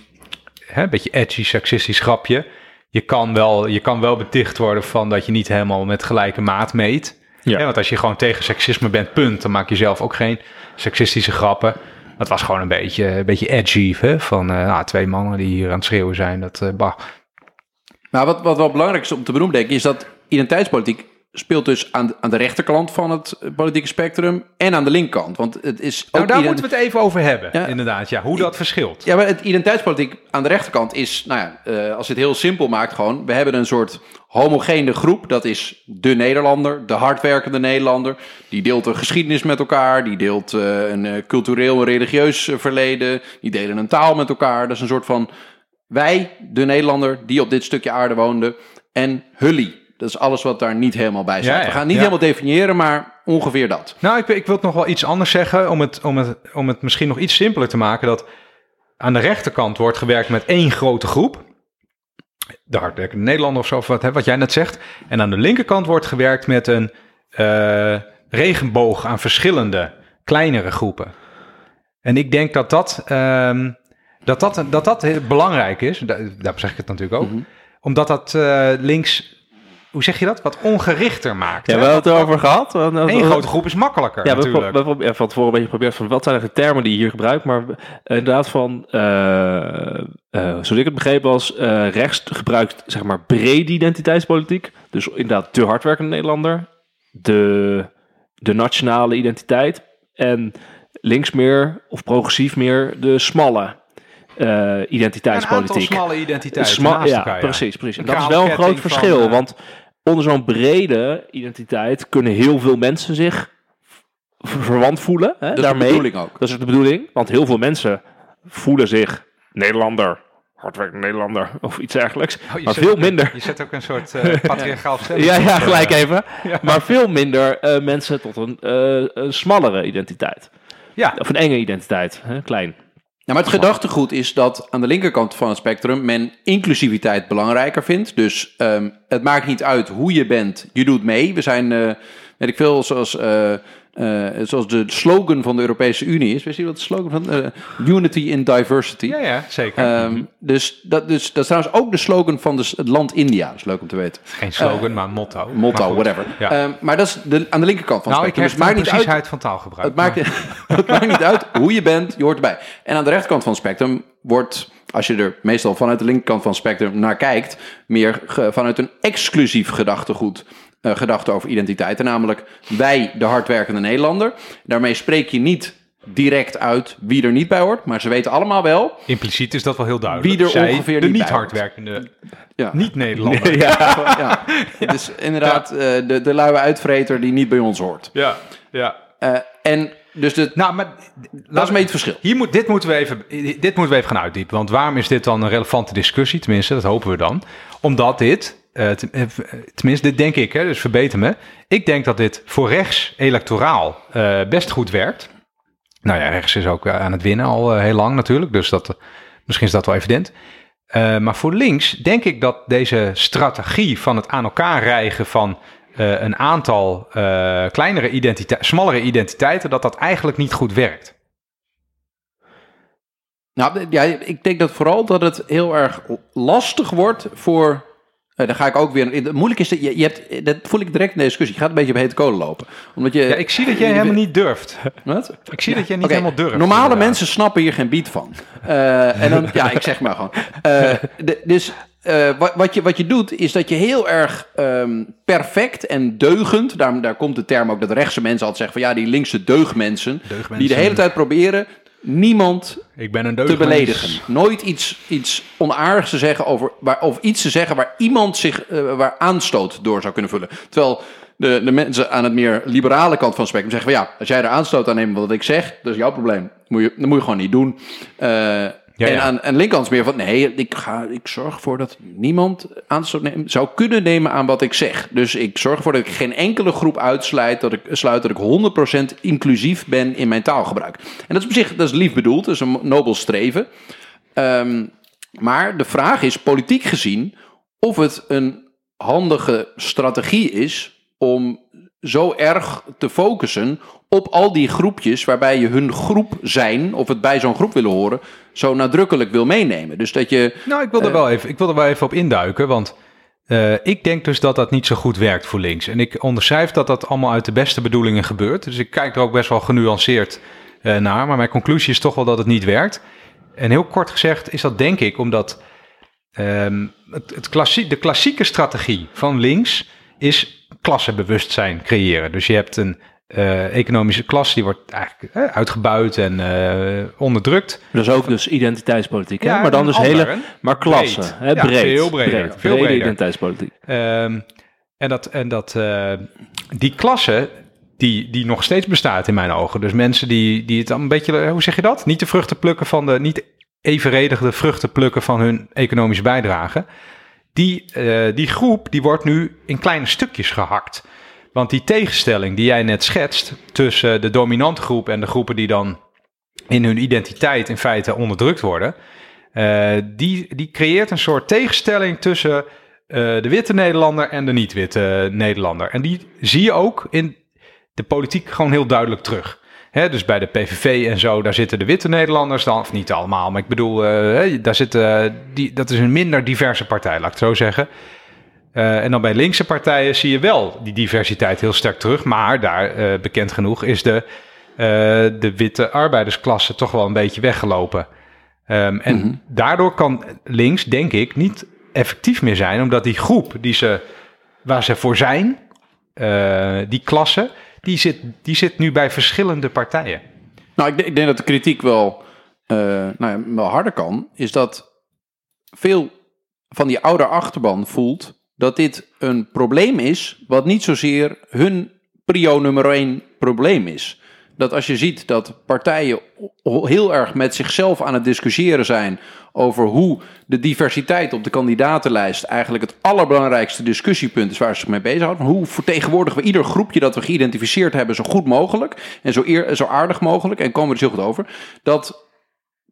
Hè, een beetje edgy, seksistisch grapje. Je kan, wel, je kan wel beticht worden van dat je niet helemaal met gelijke maat meet. Ja. Want als je gewoon tegen seksisme bent, punt, dan maak je zelf ook geen seksistische grappen. Het was gewoon een beetje, een beetje edgy, hè? van eh, nou, twee mannen die hier aan het schreeuwen zijn. Dat, eh, bah. Maar wat, wat wel belangrijk is om te benoemen, denk ik, is dat identiteitspolitiek speelt dus aan, de- aan de rechterkant van het eh, politieke spectrum en aan de linkerkant. Want het is Nou, daar moeten we het even over hebben, Ja. inderdaad. Ja, hoe dat verschilt. Ja, maar het identiteitspolitiek aan de rechterkant is, nou ja, eh, als je het heel simpel maakt, gewoon, we hebben een soort homogene groep. Dat is de Nederlander, de hardwerkende Nederlander. Die deelt een geschiedenis met elkaar, die deelt eh, een cultureel en religieus verleden, die delen een taal met elkaar. Dat is een soort van wij, de Nederlander, die op dit stukje aarde woonde, en Hully. Dat is alles wat daar niet helemaal bij staat. Ja, ja, we gaan niet ja. helemaal definiëren, maar ongeveer dat. Nou, ik, ik wil het nog wel iets anders zeggen, om het, om, het, om het misschien nog iets simpeler te maken. Dat aan de rechterkant wordt gewerkt met één grote groep. De hardwerkende Nederlander of zo, of wat, hè, wat jij net zegt. En aan de linkerkant wordt gewerkt met een eh, regenboog aan verschillende kleinere groepen. En ik denk dat dat, ehm, dat, dat, dat, belangrijk is. Da- Daarom zeg ik het natuurlijk ook. Mhm. Omdat dat eh, links, hoe zeg je dat? Wat ongerichter maakt. Ja, we hebben het erover gehad. Eén grote groep is makkelijker Ja, natuurlijk. we ja, van tevoren een beetje geprobeerd van wat zijn de termen die je hier gebruikt. Maar inderdaad van, eh eh, zoals ik het begreep was, eh, rechts gebruikt zeg maar brede identiteitspolitiek. Dus inderdaad de hardwerkende Nederlander, de, de nationale identiteit. En links meer, of progressief meer, de smalle eh, Een aantal identiteitspolitiek. smalle identiteiten Sma- ja, precies, precies. En dat is wel een groot verschil, want onder zo'n brede identiteit kunnen heel veel mensen zich verwant voelen. Hè, Dat is daarmee. de bedoeling ook. Dat is de bedoeling, want heel veel mensen voelen zich Nederlander, hardwerkende Nederlander of iets dergelijks. Oh, maar zet veel minder. je zet ook een soort eh patriarchaal stem. Ja, ja, gelijk Eh, even. Maar veel minder eh, mensen tot een, eh, een smallere identiteit. Ja, Of een enge identiteit, hè, klein. Ja, maar het gedachtegoed is dat aan de linkerkant van het spectrum men inclusiviteit belangrijker vindt. Dus ehm, het maakt niet uit hoe je bent, je doet mee. We zijn, eh, weet ik veel, zoals, eh, eh, zoals de slogan van de Europese Unie is. Weet je wat de slogan van eh, Unity in Diversity? ja, ja zeker. Ehm, dus, dat, dus dat is trouwens ook de slogan van de, het land India. Dat is leuk om te weten. Geen slogan, maar motto. Maar Motto, goed. whatever. Ja. Ehm, maar dat is de, aan de linkerkant van het nou, ik spectrum. heb Dus het maakt niet uit van taalgebruik. het maakt, maar- het maakt niet uit hoe je bent, je hoort erbij. En aan de rechterkant van het spectrum wordt als je er meestal vanuit de linkerkant van het spectrum naar kijkt, meer vanuit een exclusief gedachtegoed. Eh gedachte over identiteiten, namelijk wij, de hardwerkende Nederlander. Daarmee spreek je niet direct uit wie er niet bij hoort, maar ze weten allemaal wel. Impliciet is dat wel heel duidelijk. Wie er Zij, ongeveer de niet hardwerkende, Ja. niet-Nederlander. ja. Dus inderdaad, eh, de, de luie uitvreter die niet bij ons hoort. Ja, ja. Eh, en dus de, Nou, maar dat is beetje het verschil. Hier moet, dit, moeten we even, dit moeten we even gaan uitdiepen. Want waarom is dit dan een relevante discussie? Tenminste, dat hopen we dan. Omdat dit, eh, ten- eh, tenminste, dit denk ik, hè, dus verbeter me. Ik denk dat dit voor rechts electoraal eh, best goed werkt. Nou ja, rechts is ook eh, aan het winnen al eh, heel lang natuurlijk. Dus dat, misschien is dat wel evident. Eh, maar voor links denk ik dat deze strategie van het aan elkaar rijgen van eh, een aantal eh, kleinere identiteiten, smallere identiteiten, dat dat eigenlijk niet goed werkt. Nou, ja, ik denk dat vooral dat het heel erg lastig wordt voor. eh, dan ga ik ook weer. Moeilijk is dat je, je hebt. Dat voel ik direct in de discussie. Je gaat een beetje op hete kolen lopen. Omdat je. Ja, ik zie dat jij helemaal niet durft. Wat? Ik zie dat jij niet helemaal durft. Normale inderdaad. mensen snappen hier geen beat van. En dan, ja, ik zeg maar gewoon. De- dus eh, wat, wat, je, wat je doet, is dat je heel erg ehm, perfect en deugend. Daar, daar komt de term ook dat rechtse mensen altijd zeggen van ja, die linkse deugdmensen. Deugdmensen. Die de hele tijd proberen niemand Ik ben een te beledigen. Nooit iets, iets onaardigs te zeggen over, waar, of iets te zeggen waar iemand zich, eh, waar aanstoot door zou kunnen vullen. Terwijl de, de mensen aan het meer liberale kant van het spectrum zeggen van ja, als jij er aanstoot aan neemt wat ik zeg, dat is jouw probleem. Moet je, dat moet je gewoon niet doen. En aan, aan meer van nee, ik, ga, ik zorg ervoor dat niemand aanstoot neemt, zou kunnen nemen aan wat ik zeg. Dus ik zorg ervoor dat ik geen enkele groep uitsluit, dat ik, sluit dat ik 100% inclusief ben in mijn taalgebruik. En dat is op zich dat is lief bedoeld, dat is een nobel streven. Ehm, maar de vraag is, politiek gezien, of het een handige strategie is om zo erg te focussen op al die groepjes waarbij je hun groep zijn, of het bij zo'n groep willen horen, zo nadrukkelijk wil meenemen. Dus dat je. Nou, ik wil er wel even, ik wil er wel even op induiken, want eh, ik denk dus dat dat niet zo goed werkt voor links. En ik onderschrijf dat dat allemaal uit de beste bedoelingen gebeurt. Dus ik kijk er ook best wel genuanceerd eh, naar, maar mijn conclusie is toch wel dat het niet werkt. En heel kort gezegd is dat denk ik omdat ehm, het, het klassie, de klassieke strategie van links is klassebewustzijn creëren. Dus je hebt een eh, economische klasse die wordt eigenlijk eh, uitgebuit en eh, onderdrukt. Dat is ook dus identiteitspolitiek. Hè? Ja, maar dan dus hele, hè? maar klassen. Breed. Hè? Ja, breed. veel breder, breed. veel Brede breder. identiteitspolitiek. Ehm, en dat, en dat, eh, die klasse, die, die nog steeds bestaat in mijn ogen. Dus mensen die, die het een beetje, hoe zeg je dat? Niet de vruchten plukken van de, niet evenredig de vruchten plukken van hun economische bijdrage. Die, die groep, die wordt nu in kleine stukjes gehakt. Want die tegenstelling die jij net schetst tussen de dominante groep en de groepen die dan in hun identiteit in feite onderdrukt worden, eh, die, die creëert een soort tegenstelling tussen eh, de witte Nederlander en de niet-witte Nederlander. En die zie je ook in de politiek gewoon heel duidelijk terug. Dus bij de PVV en zo, daar zitten de witte Nederlanders dan, of niet allemaal, maar ik bedoel, eh, daar zitten, die, dat is een minder diverse partij, laat ik het zo zeggen. Eh, en dan bij linkse partijen zie je wel die diversiteit heel sterk terug. Maar daar, eh, bekend genoeg, is de, eh, de witte arbeidersklasse toch wel een beetje weggelopen. Ehm, en daardoor kan links, denk ik, niet effectief meer zijn. Omdat die groep die ze, waar ze voor zijn, die klasse, die zit, die zit nu bij verschillende partijen. Nou, ik, denk- ik denk dat de kritiek wel, nou ja, wel harder kan. Is dat veel van die oude achterban voelt dat dit een probleem is. wat niet zozeer hun prio nummer één probleem is. Dat als je ziet dat partijen heel erg met zichzelf aan het discussiëren zijn. over hoe de diversiteit op de kandidatenlijst eigenlijk het allerbelangrijkste discussiepunt is waar ze zich mee bezighouden. Hoe vertegenwoordigen we ieder groepje dat we geïdentificeerd hebben zo goed mogelijk en zo, eer, zo aardig mogelijk en komen we er zo goed over. Dat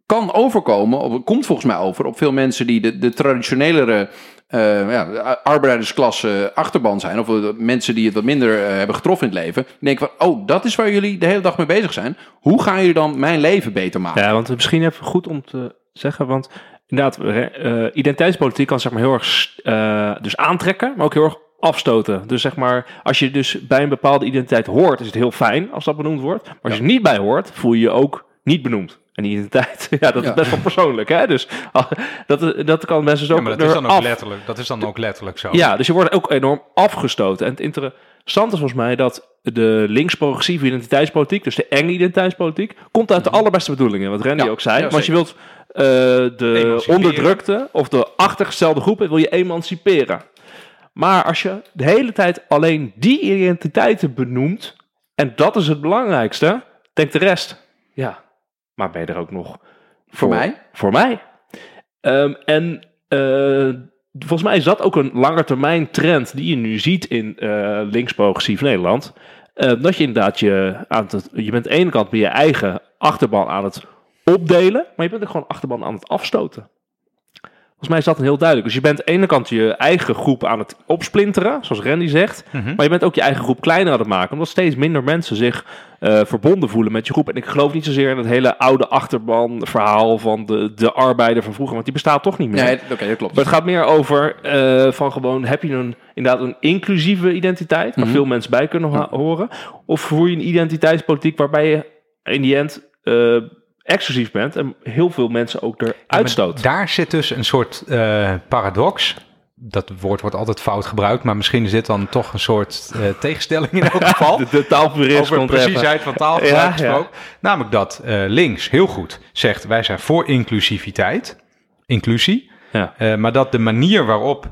kan overkomen, of komt volgens mij over, op veel mensen die de, de traditionelere eh, ja, arbeidersklasse achterban zijn, of mensen die het wat minder eh, hebben getroffen in het leven, die denken van, oh, dat is waar jullie de hele dag mee bezig zijn. Hoe gaan jullie dan mijn leven beter maken? Ja, want misschien even goed om te zeggen, want inderdaad, eh, identiteitspolitiek kan zeg maar heel erg dus aantrekken, maar ook heel erg afstoten. Dus zeg maar, als je dus bij een bepaalde identiteit hoort, is het heel fijn als dat benoemd wordt. Maar als je er niet bij hoort, voel je je ook niet benoemd. En die identiteit, ja, dat Ja. is best wel persoonlijk. Hè? Dus ah, dat, dat kan mensen zo Ja, maar dat is dan ook letterlijk, dat is dan ook letterlijk zo. Ja, dus je wordt ook enorm afgestoten. En het interessante is volgens mij dat de links-progressieve identiteitspolitiek, dus de enge identiteitspolitiek, komt uit de allerbeste bedoelingen. Wat Randy Ja, ook zei. ja, Want je wilt eh, de onderdrukte of de achtergestelde groepen wil je emanciperen. Maar als je de hele tijd alleen die identiteiten benoemt, en dat is het belangrijkste, denkt de rest, ja, maar ben je er ook nog Voor mij? Voor mij. Ehm, en eh, volgens mij is dat ook een langetermijn trend die je nu ziet in eh links-progressief Nederland. Eh, dat je inderdaad je aan het, je bent aan de ene kant bij je eigen achterban aan het opdelen, maar je bent ook gewoon achterban aan het afstoten. Volgens mij is dat een heel duidelijk. Dus je bent aan de ene kant je eigen groep aan het opsplinteren, zoals Randy zegt. Mhm. Maar je bent ook je eigen groep kleiner aan het maken. Omdat steeds minder mensen zich eh, verbonden voelen met je groep. En ik geloof niet zozeer in het hele oude achterban verhaal van de, de arbeider van vroeger. Want die bestaat toch niet meer. Nee, oké, dat klopt. Maar het gaat meer over eh, van gewoon, heb je een, inderdaad een inclusieve identiteit, waar Mhm. veel mensen bij kunnen horen? Of voer je een identiteitspolitiek waarbij je in die end eh, exclusief bent en heel veel mensen ook eruit Ja, stoot? Daar zit dus een soort eh, paradox. Dat woord wordt altijd fout gebruikt, maar misschien is dit dan toch een soort eh, tegenstelling in elk geval. De, de taalpurist over komt preciesheid van taalgebruik Ja, ja. gesproken. Namelijk dat eh, links heel goed zegt, wij zijn voor inclusiviteit, inclusie. Ja. Maar dat de manier waarop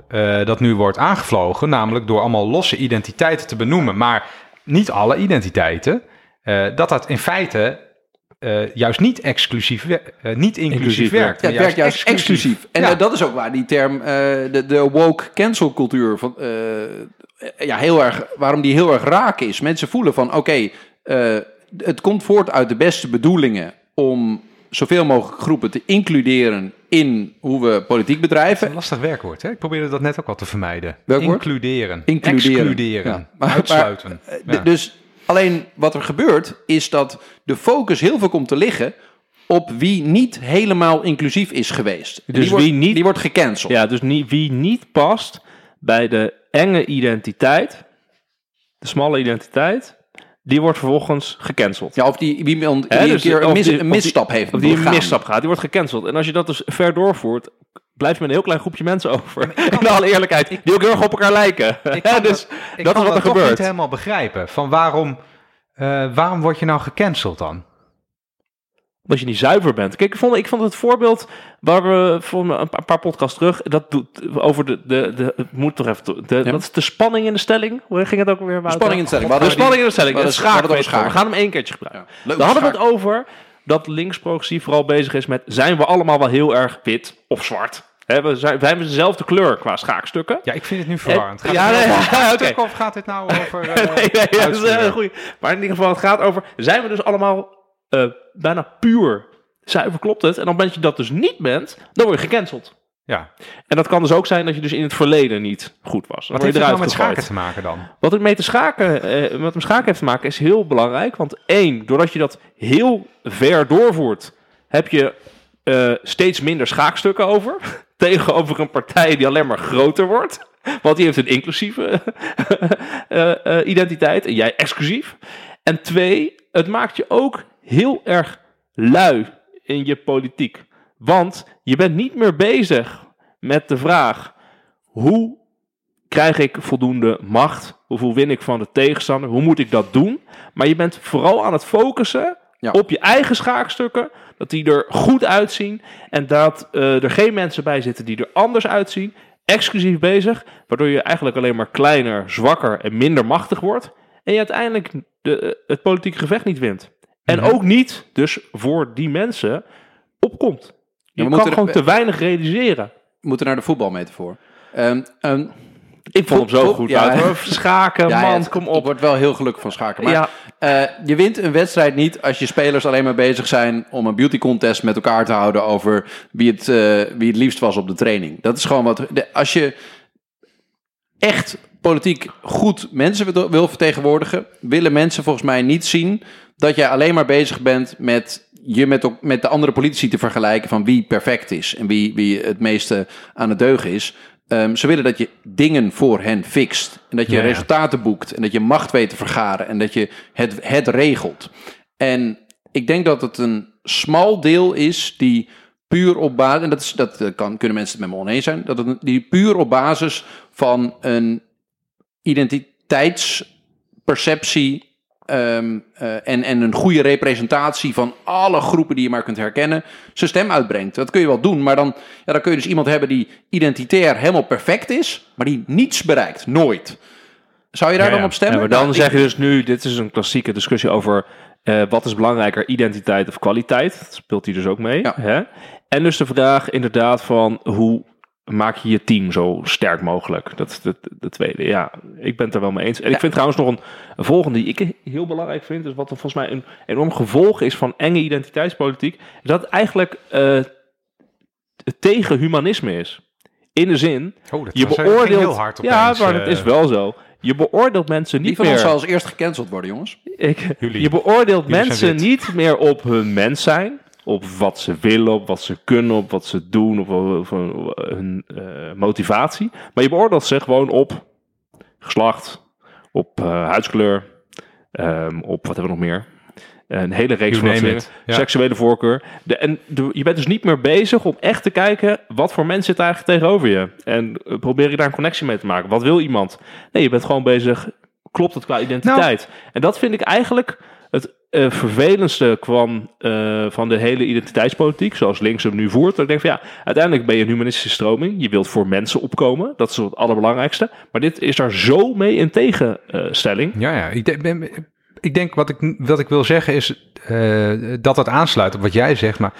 dat nu wordt aangevlogen, namelijk door allemaal losse identiteiten te benoemen, maar niet alle identiteiten, dat dat in feite eh, juist niet exclusief, eh, niet inclusief, werkt. Ja, het werkt juist exclusief. En Ja. eh, dat is ook waar die term, de, de woke cancel cultuur, van, ja, heel erg, waarom die heel erg raak is. Mensen voelen van, oké, het komt voort uit de beste bedoelingen om zoveel mogelijk groepen te includeren in hoe we politiek bedrijven. Een lastig werkwoord, hè? Ik probeerde dat net ook al te vermijden. Welk? Includeren. Includeren. Excluderen. Ja. Maar- Uitsluiten. Ja. Dus alleen wat er gebeurt, is dat de focus heel veel komt te liggen op wie niet helemaal inclusief is geweest. Dus die wordt, wie niet- Die wordt gecanceld. Ja, dus niet, wie niet past bij de enge identiteit, de smalle identiteit, die wordt vervolgens gecanceld. Ja, of die, wie iemand die een dus keer een, mis- die- een misstap heeft Of die een misstap gaat, die wordt gecanceld. En als je dat dus ver doorvoert, blijf je met een heel klein groepje mensen over. In alle eerlijkheid, die ook heel erg op elkaar lijken. Ik Ja, kan dus ik dat kan is wat er gebeurt. niet helemaal begrijpen. Van waarom, eh, waarom word je nou gecanceld dan? Omdat je niet zuiver bent. Kijk, ik vond, ik vond het voorbeeld waar we voor een paar podcasts terug, dat doet over de, de, de het moet toch even, de, Ja. dat is de spanning in de stelling. Hoe ging het ook weer? Wouter? Spanning in de stelling. De spanning in de stelling. we Het schaak. het We gaan hem één keertje gebruiken. Ja, leuk, Dan hadden we het over dat links-progressief vooral bezig is met... zijn we allemaal wel heel erg wit of zwart? We zijn, wij hebben dezelfde kleur qua schaakstukken. Ja, ik vind het nu verwarrend. Gaat ja, het nee, nou ja, of gaat dit nou over... eh, nee, nee, dat is een goeie. Maar in ieder geval, het gaat over... zijn we dus allemaal eh, bijna puur zuiver, klopt het? En dan ben je dat dus niet bent, dan word je gecanceld. Ja. En dat kan dus ook zijn dat je dus in het verleden niet goed was. Dan Wat heeft je het nou eruit met schaken te maken dan? Wat het mee te schaken, eh, wat met schaken heeft te maken, is heel belangrijk. Want één, doordat je dat heel ver doorvoert, heb je steeds minder schaakstukken over. Tegenover een partij die alleen maar groter wordt. Want die heeft een inclusieve eh, eh, identiteit en jij exclusief. En twee, het maakt je ook heel erg lui in je politiek. Want je bent niet meer bezig met de vraag: hoe krijg ik voldoende macht? Hoeveel win ik van de tegenstander? Hoe moet ik dat doen? Maar je bent vooral aan het focussen Ja. op je eigen schaakstukken. Dat die er goed uitzien. En dat eh, er geen mensen bij zitten die er anders uitzien. Exclusief bezig. Waardoor je eigenlijk alleen maar kleiner, zwakker en minder machtig wordt. En je uiteindelijk de, het politieke gevecht niet wint. En Mhm. ook niet, dus voor die mensen, opkomt. Je we kan gewoon te weinig realiseren. We moeten naar de voetbalmetafoor. Ehm ehm, Ik vond hem zo goed. ja. Wouter. Schaken, ja, man, het- kom Ik op. word wel heel gelukkig van schaken. Maar ja, eh, je wint een wedstrijd niet als je spelers alleen maar bezig zijn om een beauty contest met elkaar te houden over wie het, eh, wie het liefst was op de training. Dat is gewoon wat. De, als je echt politiek goed mensen wil, vertegenwoordigen, willen mensen volgens mij niet zien dat jij alleen maar bezig bent met je met, met de andere politici te vergelijken van wie perfect is en wie, wie het meeste aan het deugen is. Ehm, ze willen dat je dingen voor hen fixt. En dat je Ja, ja. resultaten boekt. En dat je macht weet te vergaren. En dat je het, het regelt. En ik denk dat het een smal deel is die puur op basis, en dat, is, dat eh, kan, kunnen mensen het met me oneens zijn, dat het die puur op basis van een identiteitsperceptie ehm, eh, en, en een goede representatie van alle groepen die je maar kunt herkennen, zijn stem uitbrengt. Dat kun je wel doen, maar dan, ja, dan kun je dus iemand hebben die identitair helemaal perfect is, maar die niets bereikt. Nooit. Zou je daar Ja, dan op stemmen? Ja, maar dan Nou, zeg ik- je dus nu, dit is een klassieke discussie over eh, wat is belangrijker, identiteit of kwaliteit. Dat speelt hier dus ook mee. Ja. Hè? En dus de vraag inderdaad van hoe maak je je team zo sterk mogelijk? Dat is de, de tweede. Ja, ik ben het er wel mee eens. En Ja. ik vind trouwens nog een, een volgende die ik heel belangrijk vind, is wat er volgens mij een enorm gevolg is van enge identiteitspolitiek, is dat het eigenlijk eh, tegen humanisme is. In de zin, Oh, dat je beoordeelt. heel hard ja, maar dat eh, is wel zo. Je beoordeelt mensen Die niet van meer. ons zal als eerst gecanceld worden, jongens. Ik, Jullie. je beoordeelt Jullie mensen niet meer op hun mens zijn, op wat ze willen, op wat ze kunnen, op wat ze doen, op, op hun, hun, eh, motivatie. Maar je beoordeelt ze gewoon op geslacht, op eh, huidskleur, ehm, op wat hebben we nog meer? Een hele reeks van dingen. Ja. Seksuele voorkeur. De, en de, je bent dus niet meer bezig om echt te kijken wat voor mensen zit eigenlijk tegenover je. En eh, probeer je daar een connectie mee te maken. Wat wil iemand? Nee, je bent gewoon bezig. Klopt het qua identiteit? En dat vind ik eigenlijk het eh, vervelendste kwam eh, van de hele identiteitspolitiek, zoals links hem nu voert. Ik denk van ja, uiteindelijk ben je een humanistische stroming. Je wilt voor mensen opkomen. Dat is het allerbelangrijkste. Maar dit is daar zo mee in tegenstelling. Ja, ja. Ik, denk- ik denk wat ik, wat ik wil zeggen is eh, dat het aansluit op wat jij zegt. Maar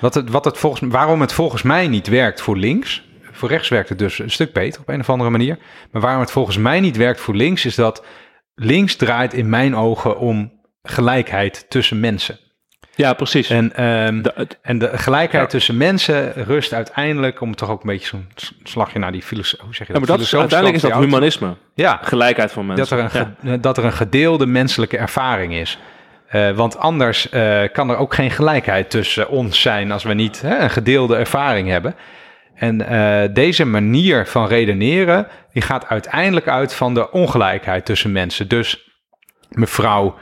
wat het, wat het volgens, waarom het volgens mij niet werkt voor links. Voor rechts werkt het dus een stuk beter op een of andere manier. Maar waarom het volgens mij niet werkt voor links is dat links draait in mijn ogen om gelijkheid tussen mensen. Ja, precies. En, ehm, De- en de gelijkheid Ja. tussen mensen rust uiteindelijk, om toch ook een beetje zo'n slagje naar die filosofie, hoe zeg je ja, dat? maar dat is, uiteindelijk is dat humanisme. Ja, Gelijkheid van mensen. dat er, een Ja. ge- dat er een gedeelde menselijke ervaring is. Eh, want anders eh, kan er ook geen gelijkheid tussen ons zijn als we niet hè, een gedeelde ervaring hebben. En eh, deze manier van redeneren, die gaat uiteindelijk uit van de ongelijkheid tussen mensen. Dus mevrouw eh,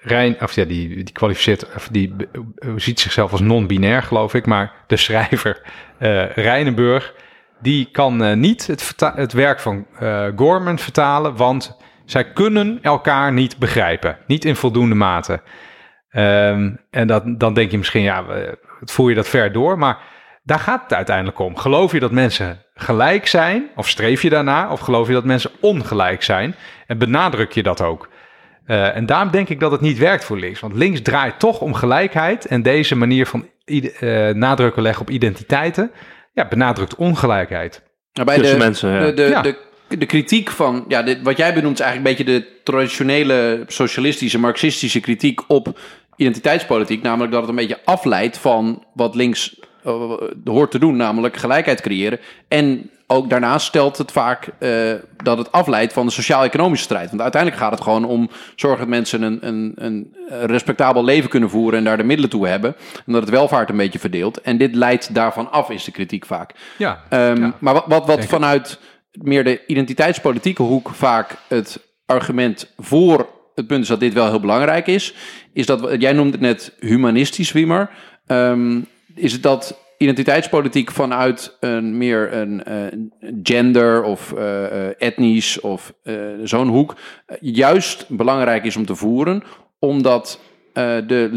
Rijn, of ja, die, die kwalificeert, of die eh, ziet zichzelf als non-binair, geloof ik, maar de schrijver eh Rijnenburg, die kan eh, niet het, het werk van eh, Gorman vertalen, want zij kunnen elkaar niet begrijpen, niet in voldoende mate. Ehm, en dat, dan denk je misschien, ja, we- voer je dat ver door, maar daar gaat het uiteindelijk om. Geloof je dat mensen gelijk zijn, of streef je daarna, of geloof je dat mensen ongelijk zijn? En benadruk je dat ook? Eh, en daarom denk ik dat het niet werkt voor links. Want links draait toch om gelijkheid. En deze manier van eh, nadrukken leggen op identiteiten, ja, benadrukt ongelijkheid. Bij Tussen de, mensen, ja. de, de, Ja. de, de kritiek van, ja, dit, wat jij benoemt is eigenlijk een beetje de traditionele socialistische, marxistische kritiek op identiteitspolitiek. Namelijk dat het een beetje afleidt van wat links eh, hoort te doen, namelijk gelijkheid creëren. En ook daarnaast stelt het vaak eh, dat het afleidt van de sociaal-economische strijd. Want uiteindelijk gaat het gewoon om zorgen dat mensen een, een, een respectabel leven kunnen voeren en daar de middelen toe hebben. En dat het welvaart een beetje verdeelt. En dit leidt daarvan af, is de kritiek vaak. Ja, Ehm, Ja. Maar wat, wat, wat vanuit meer de identiteitspolitieke hoek vaak het argument voor het punt is dat dit wel heel belangrijk is, is dat, jij noemde het net humanistisch, Wiemer, Ehm, is het dat identiteitspolitiek vanuit een meer een eh, gender of eh, eh, etnisch of zo'n hoek juist belangrijk is om te voeren, omdat de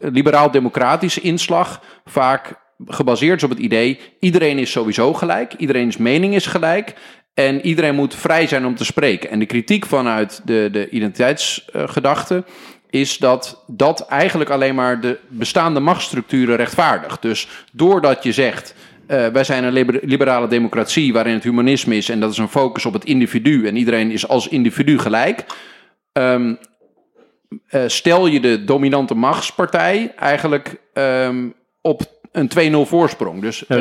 liberaal-democratische inslag vaak gebaseerd is op het idee: iedereen is sowieso gelijk, iedereen's mening is gelijk. En iedereen moet vrij zijn om te spreken. En de kritiek vanuit de, de identiteitsgedachte is dat dat eigenlijk alleen maar de bestaande machtsstructuren rechtvaardigt. Dus doordat je zegt. eh, wij zijn een liber- liberale democratie waarin het humanisme is en dat is een focus op het individu en iedereen is als individu gelijk. Ehm, eh, stel je de dominante machtspartij eigenlijk ehm, op een 2-0 voorsprong. Dus eh,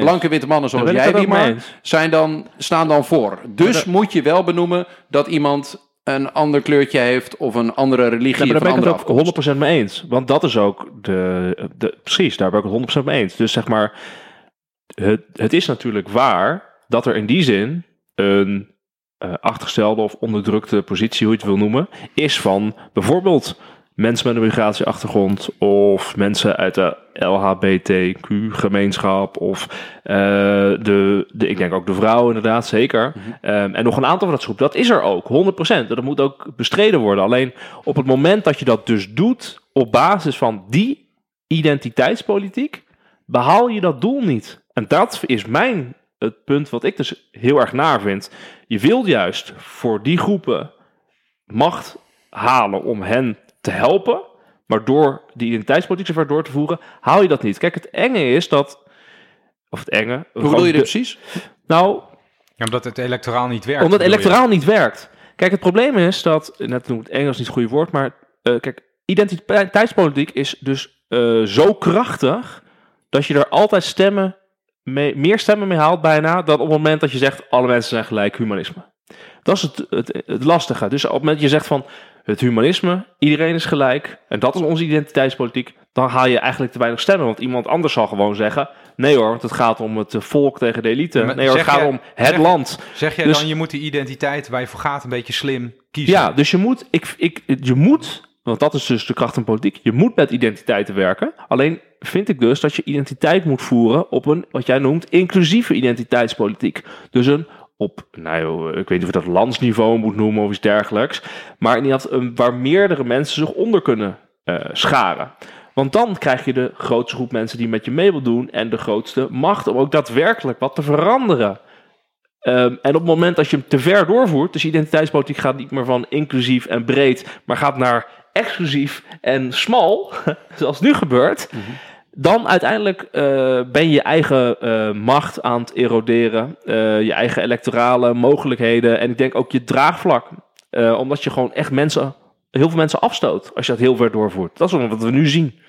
blanke witte mannen zoals jij, Wiemar, eens. zijn dan, staan dan voor. Dus moet je wel benoemen dat iemand een ander kleurtje heeft of een andere religie Ja, daar ben ik het ook afkomst. 100% mee eens. Want dat is ook de, de... Precies, daar ben ik het 100% mee eens. Dus zeg maar... Het, het is natuurlijk waar dat er in die zin een eh, achtergestelde of onderdrukte positie, hoe je het wil noemen, is van bijvoorbeeld mensen met een migratieachtergrond of mensen uit de LHBTQ-gemeenschap of eh, de, de, ik denk ook de vrouw inderdaad, zeker. Ehm, en nog een aantal van dat groep. Dat is er ook, 100%. Dat moet ook bestreden worden. Alleen op het moment dat je dat dus doet op basis van die identiteitspolitiek, behaal je dat doel niet. En dat is mijn het punt wat ik dus heel erg naar vind. Je wilt juist voor die groepen macht halen om hen te helpen. Maar door die identiteitspolitiek zover door te voeren, haal je dat niet. Kijk, het enge is dat. Of het enge. Hoe bedoel je dit precies? Nou, Ja, omdat het electoraal niet werkt. omdat je? electoraal niet werkt. Kijk, het probleem is dat, net noem ik het Engels niet het goede woord, maar eh, kijk, identiteitspolitiek is dus eh, zo krachtig dat je er altijd stemmen mee, meer stemmen mee haalt bijna dan op het moment dat je zegt alle mensen zijn gelijk humanisme. Dat is het, het, het lastige. Dus op het moment dat je zegt van het humanisme, iedereen is gelijk en dat is onze identiteitspolitiek, dan haal je eigenlijk te weinig stemmen. Want iemand anders zal gewoon zeggen, nee hoor, want het gaat om het volk tegen de elite. Nee hoor, het gaat jij- om het zeg- land. Zeg jij Dus- dan, je moet die identiteit waar je voor gaat een beetje slim kiezen? Ja, dus je moet, ik, ik, je moet, want dat is dus de kracht van politiek, je moet met identiteiten werken. Alleen vind ik dus dat je identiteit moet voeren op een, wat jij noemt, inclusieve identiteitspolitiek. Dus een op, nou ik weet niet of je dat landsniveau moet noemen of iets dergelijks. Maar in een- waar meerdere mensen zich onder kunnen eh, scharen. Want dan krijg je de grootste groep mensen die met je mee wil doen en de grootste macht om ook daadwerkelijk wat te veranderen. Ehm, en op het moment dat je hem te ver doorvoert, dus identiteitspolitiek gaat niet meer van inclusief en breed, maar gaat naar exclusief en smal, zoals nu gebeurt, dan uiteindelijk eh, ben je je eigen eh, macht aan het eroderen, eh, je eigen electorale mogelijkheden en ik denk ook je draagvlak. Eh, omdat je gewoon echt mensen, heel veel mensen afstoot als je dat heel ver doorvoert. Dat is wat we nu zien.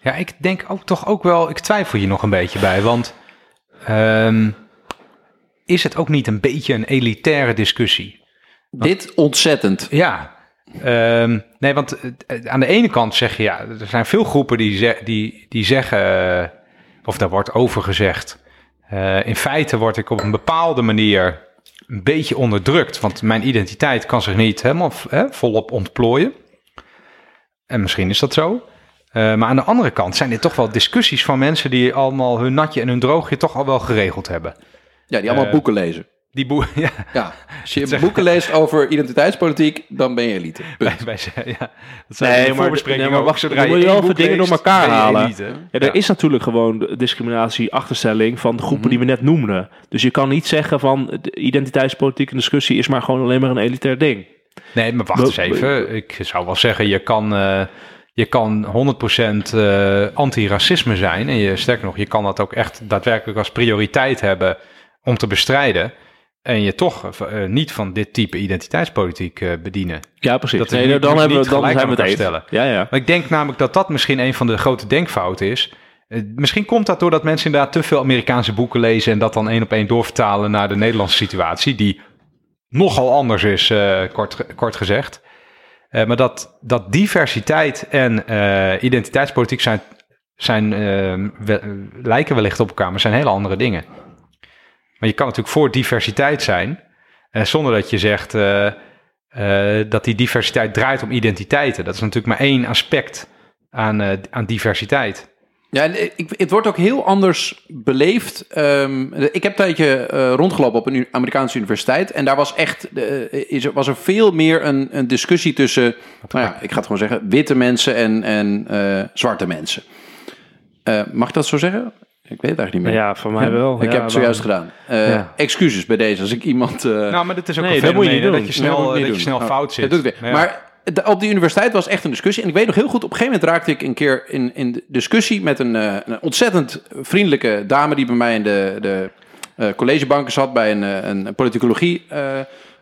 Ja, ik denk ook toch ook wel, ik twijfel hier nog een beetje bij, want ehm, is het ook niet een beetje een elitaire discussie? Dit ontzettend. Ja, ehm, nee, want eh, aan de ene kant zeg je, ja, er zijn veel groepen die, ze- die, die zeggen, eh, of daar wordt over gezegd, eh, in feite word ik op een bepaalde manier een beetje onderdrukt, want mijn identiteit kan zich niet helemaal hè, volop ontplooien. En misschien is dat zo. Eh, maar aan de andere kant zijn dit toch wel discussies van mensen die allemaal hun natje en hun droogje toch al wel geregeld hebben. Ja, die allemaal Eh, boeken lezen. Die boe ja, Ja, als je boeken leest over identiteitspolitiek, dan ben je elite. Bij, bij, ja, dat zijn Nee, de maar- voorbesprekingen nee, maar ook. wacht, Zodra dan moet je wel even dingen leest, door elkaar je halen. elite. Ja, er is natuurlijk gewoon discriminatie, achterstelling van de groepen die we net noemden. Dus je kan niet zeggen van de identiteitspolitiek en discussie is maar gewoon alleen maar een elitair ding. Nee, maar wacht eens even. Ik zou wel zeggen, je kan, eh, je kan 100% eh, anti-racisme zijn. En je, sterker nog, je kan dat ook echt daadwerkelijk als prioriteit hebben om te bestrijden. En je toch eh, niet van dit type identiteitspolitiek eh, bedienen. Ja, precies. Dat nee, dan hebben we, dan zijn we het eens. Ja, ja. Maar ik denk namelijk dat dat misschien een van de grote denkfouten is. Eh, Misschien komt dat doordat mensen inderdaad te veel Amerikaanse boeken lezen en dat dan één op één doorvertalen naar de Nederlandse situatie, die nogal anders is, eh, kort, kort gezegd. Eh, maar dat, dat diversiteit en eh, identiteitspolitiek zijn, zijn, eh, we- lijken wellicht op elkaar, maar zijn hele andere dingen. Maar je kan natuurlijk voor diversiteit zijn, eh, zonder dat je zegt eh, eh, dat die diversiteit draait om identiteiten. Dat is natuurlijk maar één aspect aan, aan diversiteit. Ja, en ik, het wordt ook heel anders beleefd. Ehm, ik heb een tijdje rondgelopen op een Amerikaanse universiteit. En daar was echt is, was er veel meer een, een discussie tussen, nou ja, ik ga het gewoon zeggen, witte mensen en, en zwarte mensen. Mag ik dat zo zeggen? Ik weet het eigenlijk niet meer. Ja, van mij wel. Ik Ja, heb het zojuist dan- gedaan. Eh, Ja. Excuses bij deze als ik iemand. eh, Nou, maar dit is ook Nee, een dat moet je dat dat snel, dat je doen. snel Oh, fout zit. dat doe ik weer. Ja. Maar de- op die universiteit was echt een discussie. En ik weet nog heel goed, op een gegeven moment raakte ik een keer in, in de discussie met een, eh, een ontzettend vriendelijke dame die bij mij in de, de eh, collegebanken zat bij een, eh, een politicologie eh,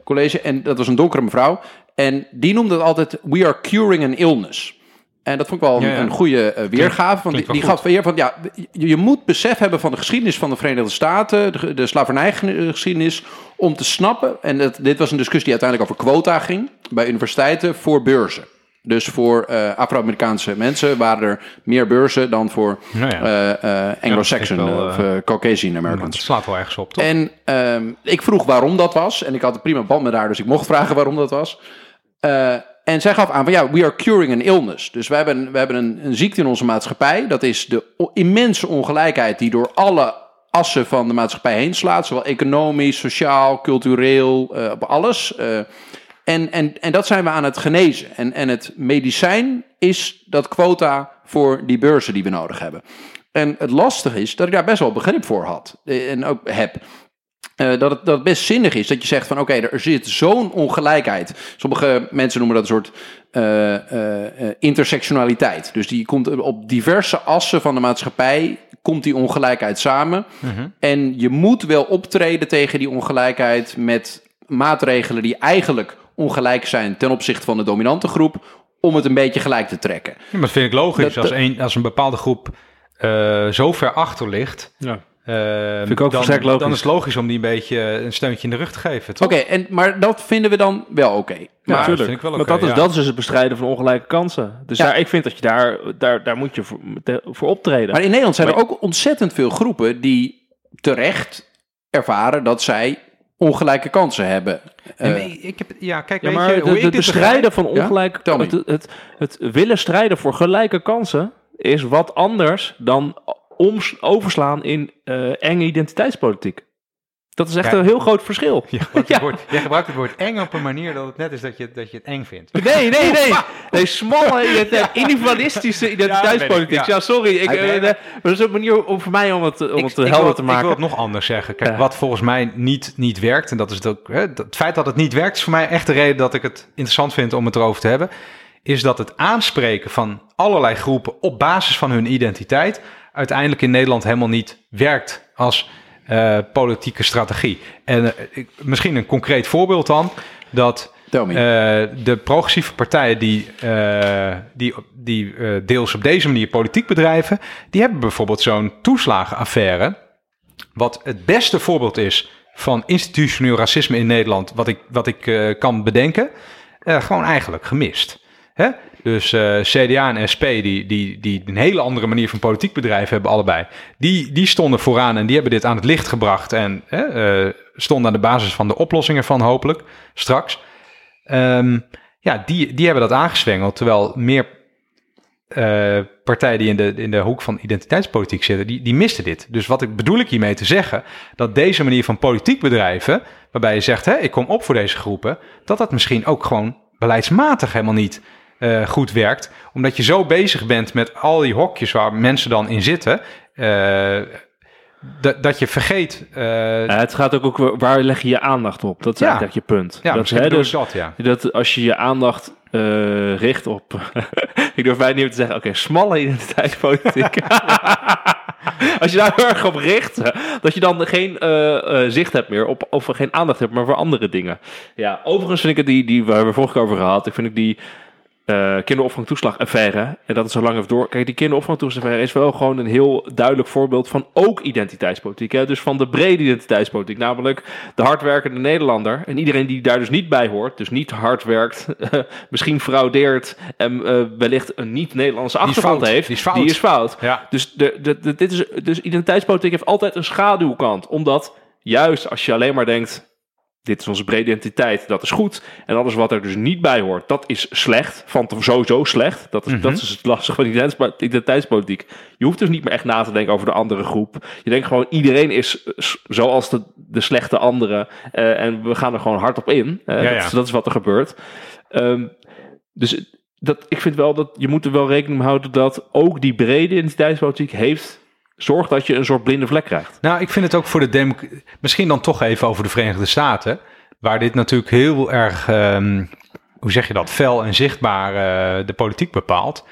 college. En dat was een donkere mevrouw. En die noemde het altijd, we are curing an illness. En dat vond ik wel een, Ja, ja. een goede eh, weergave. Want die, die gaf weer van, ja, je, je moet besef hebben van de geschiedenis van de Verenigde Staten, de, de slavernijgeschiedenis, om te snappen. En het, dit was een discussie die uiteindelijk over quota ging bij universiteiten voor beurzen. Dus voor eh, Afro-Amerikaanse mensen waren er meer beurzen dan voor Nou ja. eh, Anglo-Saxon Ja, dat of Caucasian Americans. Het slaat wel ergens op, toch? En ehm, ik vroeg waarom dat was. En ik had een prima band met haar, dus ik mocht vragen waarom dat was. En zij gaf aan van ja, we are curing an illness. Dus we hebben, we hebben een, een ziekte in onze maatschappij. Dat is de immense ongelijkheid die door alle assen van de maatschappij heen slaat. Zowel economisch, sociaal, cultureel, eh, op alles. Eh, en, en, en dat zijn we aan het genezen. En, en het medicijn is dat quota voor die beurzen die we nodig hebben. En het lastige is dat ik daar best wel begrip voor had. eh, En ook heb. Eh, dat, het, dat het best zinnig is dat je zegt van oké, er zit zo'n ongelijkheid. Sommige mensen noemen dat een soort eh, eh, eh, intersectionaliteit. Dus die komt op diverse assen van de maatschappij, komt die ongelijkheid samen. En je moet wel optreden tegen die ongelijkheid met maatregelen die eigenlijk ongelijk zijn ten opzichte van de dominante groep, om het een beetje gelijk te trekken. Ja, maar dat vind ik logisch. Dat- als, een, als een bepaalde groep eh, zo ver achter ligt, Ja. Eh, Vind ik ook dan, logisch. dan is het logisch om die een beetje een steuntje in de rug te geven. toch? Oké, en maar dat vinden we dan wel oké. Ja, Maar dat vind ik wel dat, is, ja. dat is dus het bestrijden van ongelijke kansen. Dus Ja. daar, ik vind dat je daar, daar, daar moet je voor, te- voor optreden. Maar in Nederland zijn er ook ontzettend veel groepen die terecht ervaren dat zij ongelijke kansen hebben. En Eh, ik heb, ja, kijk, ja, weet maar je, het, hoe bestrijden van ongelijke me. het, het, het willen strijden voor gelijke kansen is wat anders dan overslaan in eh, enge identiteitspolitiek. Dat is echt Ja. een heel groot verschil. Je gebruikt, Ja. het woord, jij gebruikt het woord eng op een manier dat het net is dat je, dat je het eng vindt. Nee, nee, nee. Nee, smalle identiteit, individualistische identiteitspolitiek. Ja, ik, sorry. Ik, eh, de- maar dat is een manier om voor mij om het, om Ik- het ik helder wil- te maken. Ik wil het nog anders zeggen. Kijk, Ja. wat volgens mij niet, niet werkt, en dat is het ook. Hè, dat- het feit dat het niet werkt, is voor mij echt de reden dat ik het interessant vind om het erover te hebben. Is dat het aanspreken van allerlei groepen op basis van hun identiteit uiteindelijk in Nederland helemaal niet werkt als eh, politieke strategie. En eh, ik- misschien een concreet voorbeeld dan. Dat eh, de progressieve partijen die, die, die deels op deze manier politiek bedrijven, die hebben bijvoorbeeld zo'n toeslagenaffaire. Wat het beste voorbeeld is van institutioneel racisme in Nederland, wat ik, wat ik kan bedenken, gewoon eigenlijk gemist. Hè? Dus eh, CDA en SP, die, die, die een hele andere manier van politiek bedrijven hebben, allebei. Die, die stonden vooraan en die hebben dit aan het licht gebracht. En eh, stonden aan de basis van de oplossingen van hopelijk straks. Ehm, ja, die, die hebben dat aangezwengeld. Terwijl meer eh, partijen die in de, in de hoek van identiteitspolitiek zitten, die, die misten dit. Dus wat ik, bedoel ik hiermee te zeggen? Dat deze manier van politiek bedrijven, waarbij je zegt, hè, ik kom op voor deze groepen, dat dat misschien ook gewoon beleidsmatig helemaal niet eh, goed werkt. Omdat je zo bezig bent met al die hokjes waar mensen dan in zitten, eh, dat, dat je vergeet... eh, het gaat ook, ook waar leg je je aandacht op? Dat is Ja. eigenlijk je punt. ja, dat, hè, dus, dat, ja. dat als je je aandacht richt op... ik durf bijna niet meer te zeggen, oké, smalle identiteitspolitiek. als je daar heel erg op richt, dat je dan geen zicht hebt meer op, of geen aandacht hebt, maar voor andere dingen. Ja, overigens vind ik het die, die waar we vorige keer over gehad, ik vind ik die eh kinderopvangtoeslagaffaire, en dat het zo lang heeft door. Kijk, die kinderopvangtoeslagaffaire is wel gewoon een heel duidelijk voorbeeld van ook identiteitspolitiek. Hè? Dus van de brede identiteitspolitiek, namelijk de hardwerkende Nederlander. En iedereen die daar dus niet bij hoort, dus niet hard werkt, misschien fraudeert en eh, wellicht een niet-Nederlandse is achtergrond heeft, Die is fout. Die is fout. Ja. Dus, de, de, de- dit is, dus identiteitspolitiek heeft altijd een schaduwkant. Omdat juist als je alleen maar denkt, dit is onze brede identiteit, dat is goed. En alles wat er dus niet bij hoort, dat is slecht. Van sowieso slecht. Dat is, dat is het lastige van identiteitspo- identiteitspolitiek. Je hoeft dus niet meer echt na te denken over de andere groep. Je denkt gewoon, iedereen is eh, zoals de, de slechte anderen. eh, en we gaan er gewoon hard op in. Eh, Ja, dat, ja. is, dat is wat er gebeurt. Ehm, dus dat, ik vind wel dat je moet er wel rekening mee houden dat ook die brede identiteitspolitiek heeft. Zorgt dat je een soort blinde vlek krijgt. Nou, ik vind het ook voor de democratie. Misschien dan toch even over de Verenigde Staten. Waar dit natuurlijk heel erg, ehm, hoe zeg je dat, fel en zichtbaar eh, de politiek bepaalt.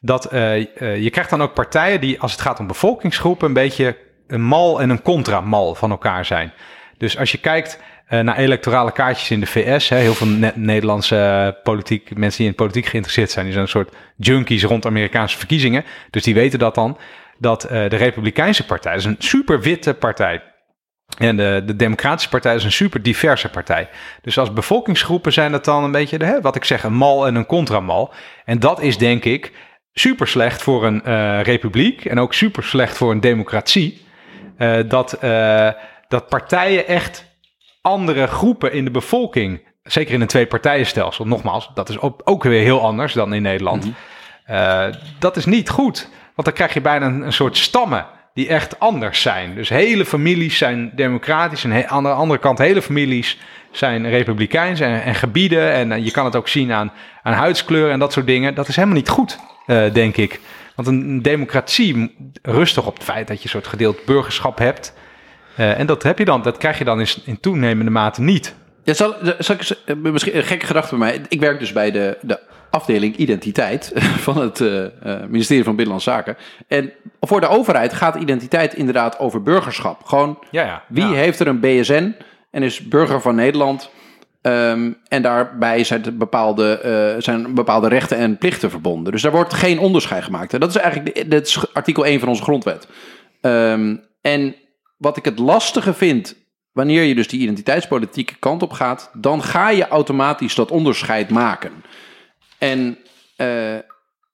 Dat eh, eh, je krijgt dan ook partijen die, als het gaat om bevolkingsgroepen, een beetje een mal en een contramal van elkaar zijn. Dus als je kijkt naar electorale kaartjes in de VS, heel veel Ne- Nederlandse politiek, mensen die in politiek geïnteresseerd zijn, die zijn een soort junkies rond Amerikaanse verkiezingen. Dus die weten dat dan dat eh, de Republikeinse partij, is een super witte partij. En de, de Democratische Partij is een super diverse partij. Dus als bevolkingsgroepen zijn dat dan een beetje, de, hè, wat ik zeg, een mal en een contramal. En dat is denk ik super slecht voor een eh, republiek en ook super slecht voor een democratie. Eh, dat, dat partijen echt andere groepen in de bevolking zeker in een twee-partijenstelsel, nogmaals, dat is ook, ook weer heel anders dan in Nederland. Eh, dat is niet goed, want dan krijg je bijna een, soort stammen die echt anders zijn. Dus hele families zijn democratisch en aan de andere kant hele families zijn republikeins en, en gebieden. En eh, je kan het ook zien aan, aan huidskleur en dat soort dingen. Dat is helemaal niet goed, eh, denk ik. Want een, democratie rust op het feit dat je een soort gedeeld burgerschap hebt. Eh, en dat heb je dan, dat krijg je dan in, toenemende mate niet. Ja, zal, zal ik misschien een gekke gedachte bij mij. Ik werk dus bij de, de afdeling identiteit van het eh, eh, ministerie van Binnenlandse Zaken. En voor de overheid gaat identiteit inderdaad over burgerschap. Gewoon Ja, ja. wie Ja. heeft er een BSN en is burger van Nederland. Ehm, en daarbij zijn, bepaalde, eh, zijn bepaalde rechten en plichten verbonden. Dus daar wordt geen onderscheid gemaakt. En dat is eigenlijk de, dat is artikel 1 van onze grondwet. Ehm, en wat ik het lastige vind, wanneer je dus die identiteitspolitieke kant op gaat, dan ga je automatisch dat onderscheid maken. En eh,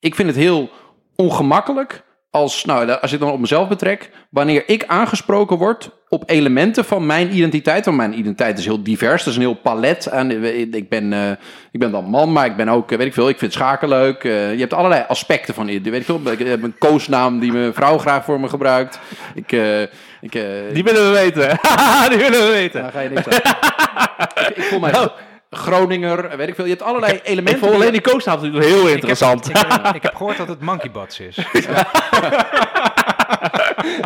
ik vind het heel ongemakkelijk als, nou, als ik dan op mezelf betrek, wanneer ik aangesproken word op elementen van mijn identiteit. Want mijn identiteit is heel divers, dat is een heel palet. En ik ben, eh, ik ben dan man, maar ik ben ook, eh, weet ik veel, ik vind schaken leuk. Je hebt allerlei aspecten van je. Weet ik veel, ik heb een koosnaam die mijn vrouw graag voor me gebruikt. Ik, ik, Die willen we weten. die willen we weten. daar ga je niks aan. ik, ik voel mij Groninger, weet ik veel. Je hebt allerlei Ik elementen. vond die- alleen die koosnaam natuurlijk heel interessant. Ik heb, ik heb gehoord dat het monkey butts is. ik,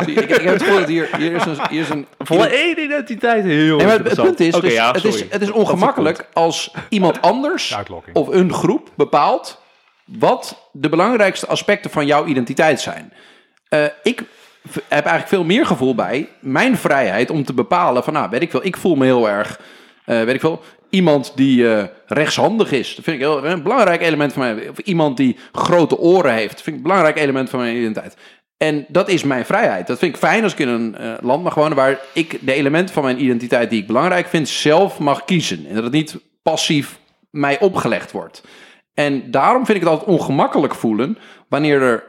ik, ik heb het gehoord dat hier, hier is een... Hier is een Voor één identiteit heel Nee, maar het interessant. punt is, Oké, dus, ja, het, is het is ongemakkelijk als iemand anders Uitlokking. of een groep bepaalt wat de belangrijkste aspecten van jouw identiteit zijn. Eh, ik heb eigenlijk veel meer gevoel bij mijn vrijheid om te bepalen van, nou, weet ik veel, ik voel me heel erg, eh, weet ik veel, iemand die eh, rechtshandig is. Dat vind ik heel, een belangrijk element van mij. Of iemand die grote oren heeft. Dat vind ik een belangrijk element van mijn identiteit. En dat is mijn vrijheid. Dat vind ik fijn als ik in een eh, land mag wonen waar ik de elementen van mijn identiteit die ik belangrijk vind zelf mag kiezen. En dat het niet passief mij opgelegd wordt. En daarom vind ik het altijd ongemakkelijk voelen wanneer er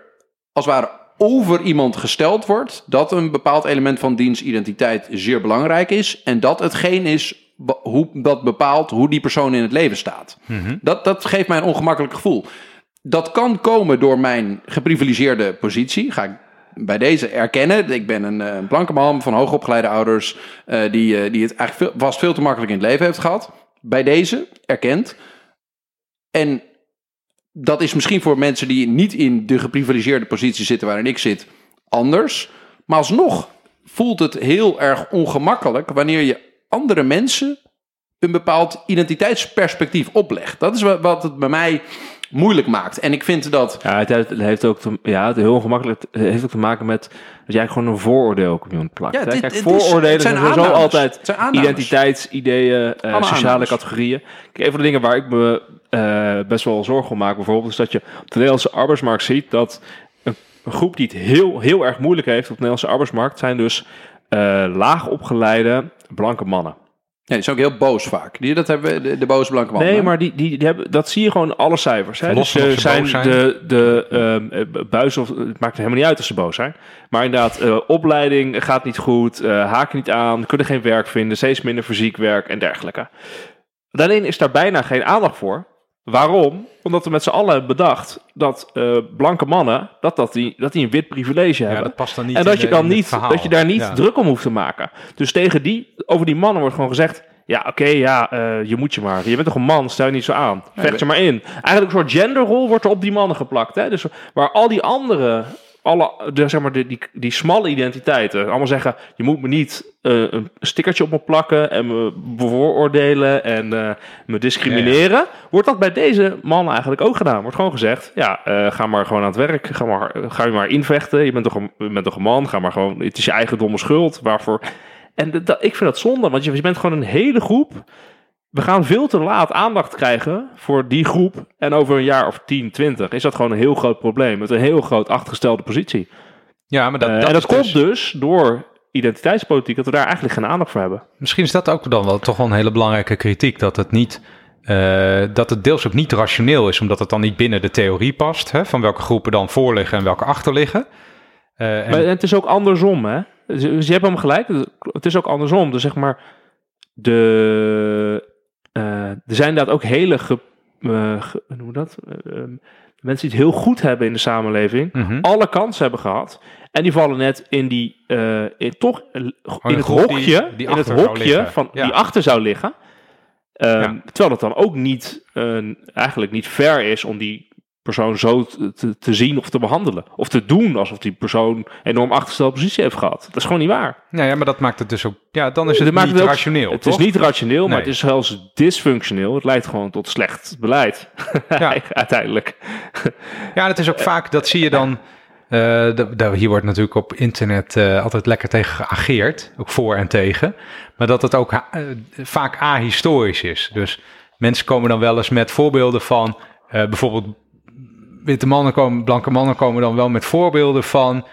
als het ware over iemand gesteld wordt dat een bepaald element van diens identiteit zeer belangrijk is en dat hetgeen is hoe dat bepaalt hoe die persoon in het leven staat. dat, dat geeft mij een ongemakkelijk gevoel. Dat kan komen door mijn geprivilegeerde positie. Ga ik bij deze erkennen. Ik ben een, eh, een blanke man van hoogopgeleide ouders. eh, die, eh, die het eigenlijk veel, vast veel te makkelijk in het leven heeft gehad. Bij deze erkend. En dat is misschien voor mensen die niet in de geprivilegeerde positie zitten waarin ik zit, anders. Maar alsnog voelt het heel erg ongemakkelijk wanneer je andere mensen een bepaald identiteitsperspectief oplegt. Dat is wa- wat het bij mij moeilijk maakt. En ik vind dat. Ja, het, heeft ook te, ja, het heel ongemakkelijk. Het heeft ook te maken met dat jij gewoon een vooroordeel op iemand plakt. Ja, dit- Kijk, vooroordelen zijn sowieso altijd identiteitsideeën, Allemaal sociale categorieën. Kijk, een van de dingen waar ik me eh, best wel zorgen om maak, bijvoorbeeld, is dat je op de Nederlandse arbeidsmarkt ziet dat een, een groep die het heel, heel erg moeilijk heeft op de Nederlandse arbeidsmarkt, zijn dus eh laag opgeleide blanke mannen. Ja, die is ook heel boos vaak. Die, dat hebben we, de, de boze blanke man. Nee, maar die, die, die hebben, dat zie je gewoon in alle cijfers. Hè? Los Dus eh, ze zijn, boos zijn. de, de ehm, eh, buizen, of, het maakt helemaal niet uit als ze boos zijn. Maar inderdaad, eh, opleiding gaat niet goed, eh haken niet aan, kunnen geen werk vinden, steeds minder fysiek werk en dergelijke. Alleen is daar bijna geen aandacht voor. Waarom? Omdat we met z'n allen hebben bedacht dat eh, blanke mannen, dat, dat, die, dat die een wit privilege Ja, hebben. dat past dan niet en in dat je de- dan niet, dat je daar niet Ja. druk om hoeft te maken. Dus tegen die, over die mannen wordt gewoon gezegd: ja, oké, ja, eh, je moet je maar. Je bent toch een man, stel je niet zo aan. Vecht je maar in. Eigenlijk een soort genderrol wordt er op die mannen geplakt. Hè? Dus waar al die andere, alle, de, zeg maar, de, die, die smalle identiteiten, allemaal zeggen: je moet me niet eh, een stickertje op me plakken en me bevooroordelen en eh, me discrimineren. Wordt dat bij deze man eigenlijk ook gedaan? Wordt gewoon gezegd: ja, eh, ga maar gewoon aan het werk, ga, maar, ga je maar invechten. Je bent, toch een, je bent toch een man, ga maar gewoon, het is je eigen domme schuld. Waarvoor? En dat- dat, ik vind dat zonde, want je, je bent gewoon een hele groep. We gaan veel te laat aandacht krijgen voor die groep. En over een jaar of 10, 20 is dat gewoon een heel groot probleem. Met een heel groot achtergestelde positie. Ja, maar dat, Eh, dat en dat is komt dus- dus door identiteitspolitiek, dat we daar eigenlijk geen aandacht voor hebben. Misschien is dat ook dan wel toch wel een hele belangrijke kritiek. Dat het niet. eh, dat het deels ook niet rationeel is, omdat het dan niet binnen de theorie past. Hè, van welke groepen dan voor liggen en welke achter liggen. Eh, en- Maar het is ook andersom, hè? Dus dus je hebt hem gelijk. Het is ook andersom. Dus zeg maar, de, er zijn inderdaad ook hele ge, eh, ge- hoe noem je dat? Eh, ehm, mensen die het heel goed hebben in de samenleving, Mhm. alle kansen hebben gehad. En die vallen net in die, eh, in, toch in een het die- hokje, die in het achter zou hokje liggen. van, Ja. die achter zou liggen. Ehm, Ja. Terwijl het dan ook niet, eh, eigenlijk niet fair is om die persoon zo te, zien of te behandelen. Of te doen alsof die persoon enorm achterstelde positie heeft gehad. Dat is gewoon niet waar. Nou ja, maar dat maakt het dus ook... Ja, dan is het Dat niet het rationeel, Het toch? is niet rationeel, maar het is zelfs dysfunctioneel. Het leidt gewoon tot slecht beleid. Ja. Uiteindelijk. Ja, het is ook vaak, dat zie je dan... eh, de- hier wordt natuurlijk op internet eh, altijd lekker tegen geageerd, ook voor en tegen. Maar dat het ook eh, vaak ahistorisch is. Dus mensen komen dan wel eens met voorbeelden van... eh, bijvoorbeeld witte mannen komen, blanke mannen komen dan wel met voorbeelden van...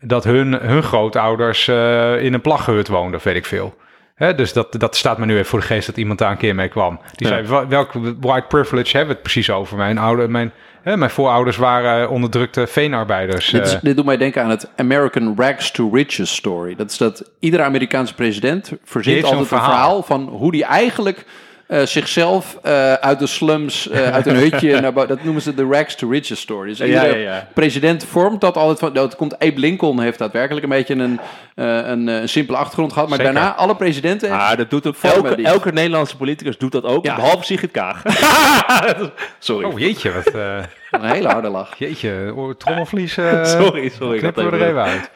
dat hun, hun grootouders eh, in een plaggehut woonden, weet ik veel. Hè, dus dat, dat staat me nu even voor de geest dat iemand daar een keer mee kwam. Die Ja. zei, "Wel- welke white privilege hebben we het precies over? Mijn, oude, mijn, hè, mijn voorouders waren onderdrukte veenarbeiders. Dit, is- eh. dit doet mij denken aan het American Rags to Riches story. Dat is dat iedere Amerikaanse president verzint altijd een verhaal. verhaal van hoe die eigenlijk eh, zichzelf eh, uit de slums, eh, uit een hutje, naar dat noemen ze de Rags to Riches story. Dus Ja, iedere ja, ja. president vormt dat altijd van. Dat komt Abe Lincoln heeft daadwerkelijk een beetje een, eh, een, een simpele achtergrond gehad, maar Zeker. daarna alle presidenten. Ah, dat doet ook elke, elke Nederlandse politicus doet dat ook, Ja. behalve Sigrid Kaag. sorry. Oh jeetje, wat, eh, Een hele harde lach. jeetje, oh, trommelvlies. eh, sorry, sorry. knippen dat we er even uit.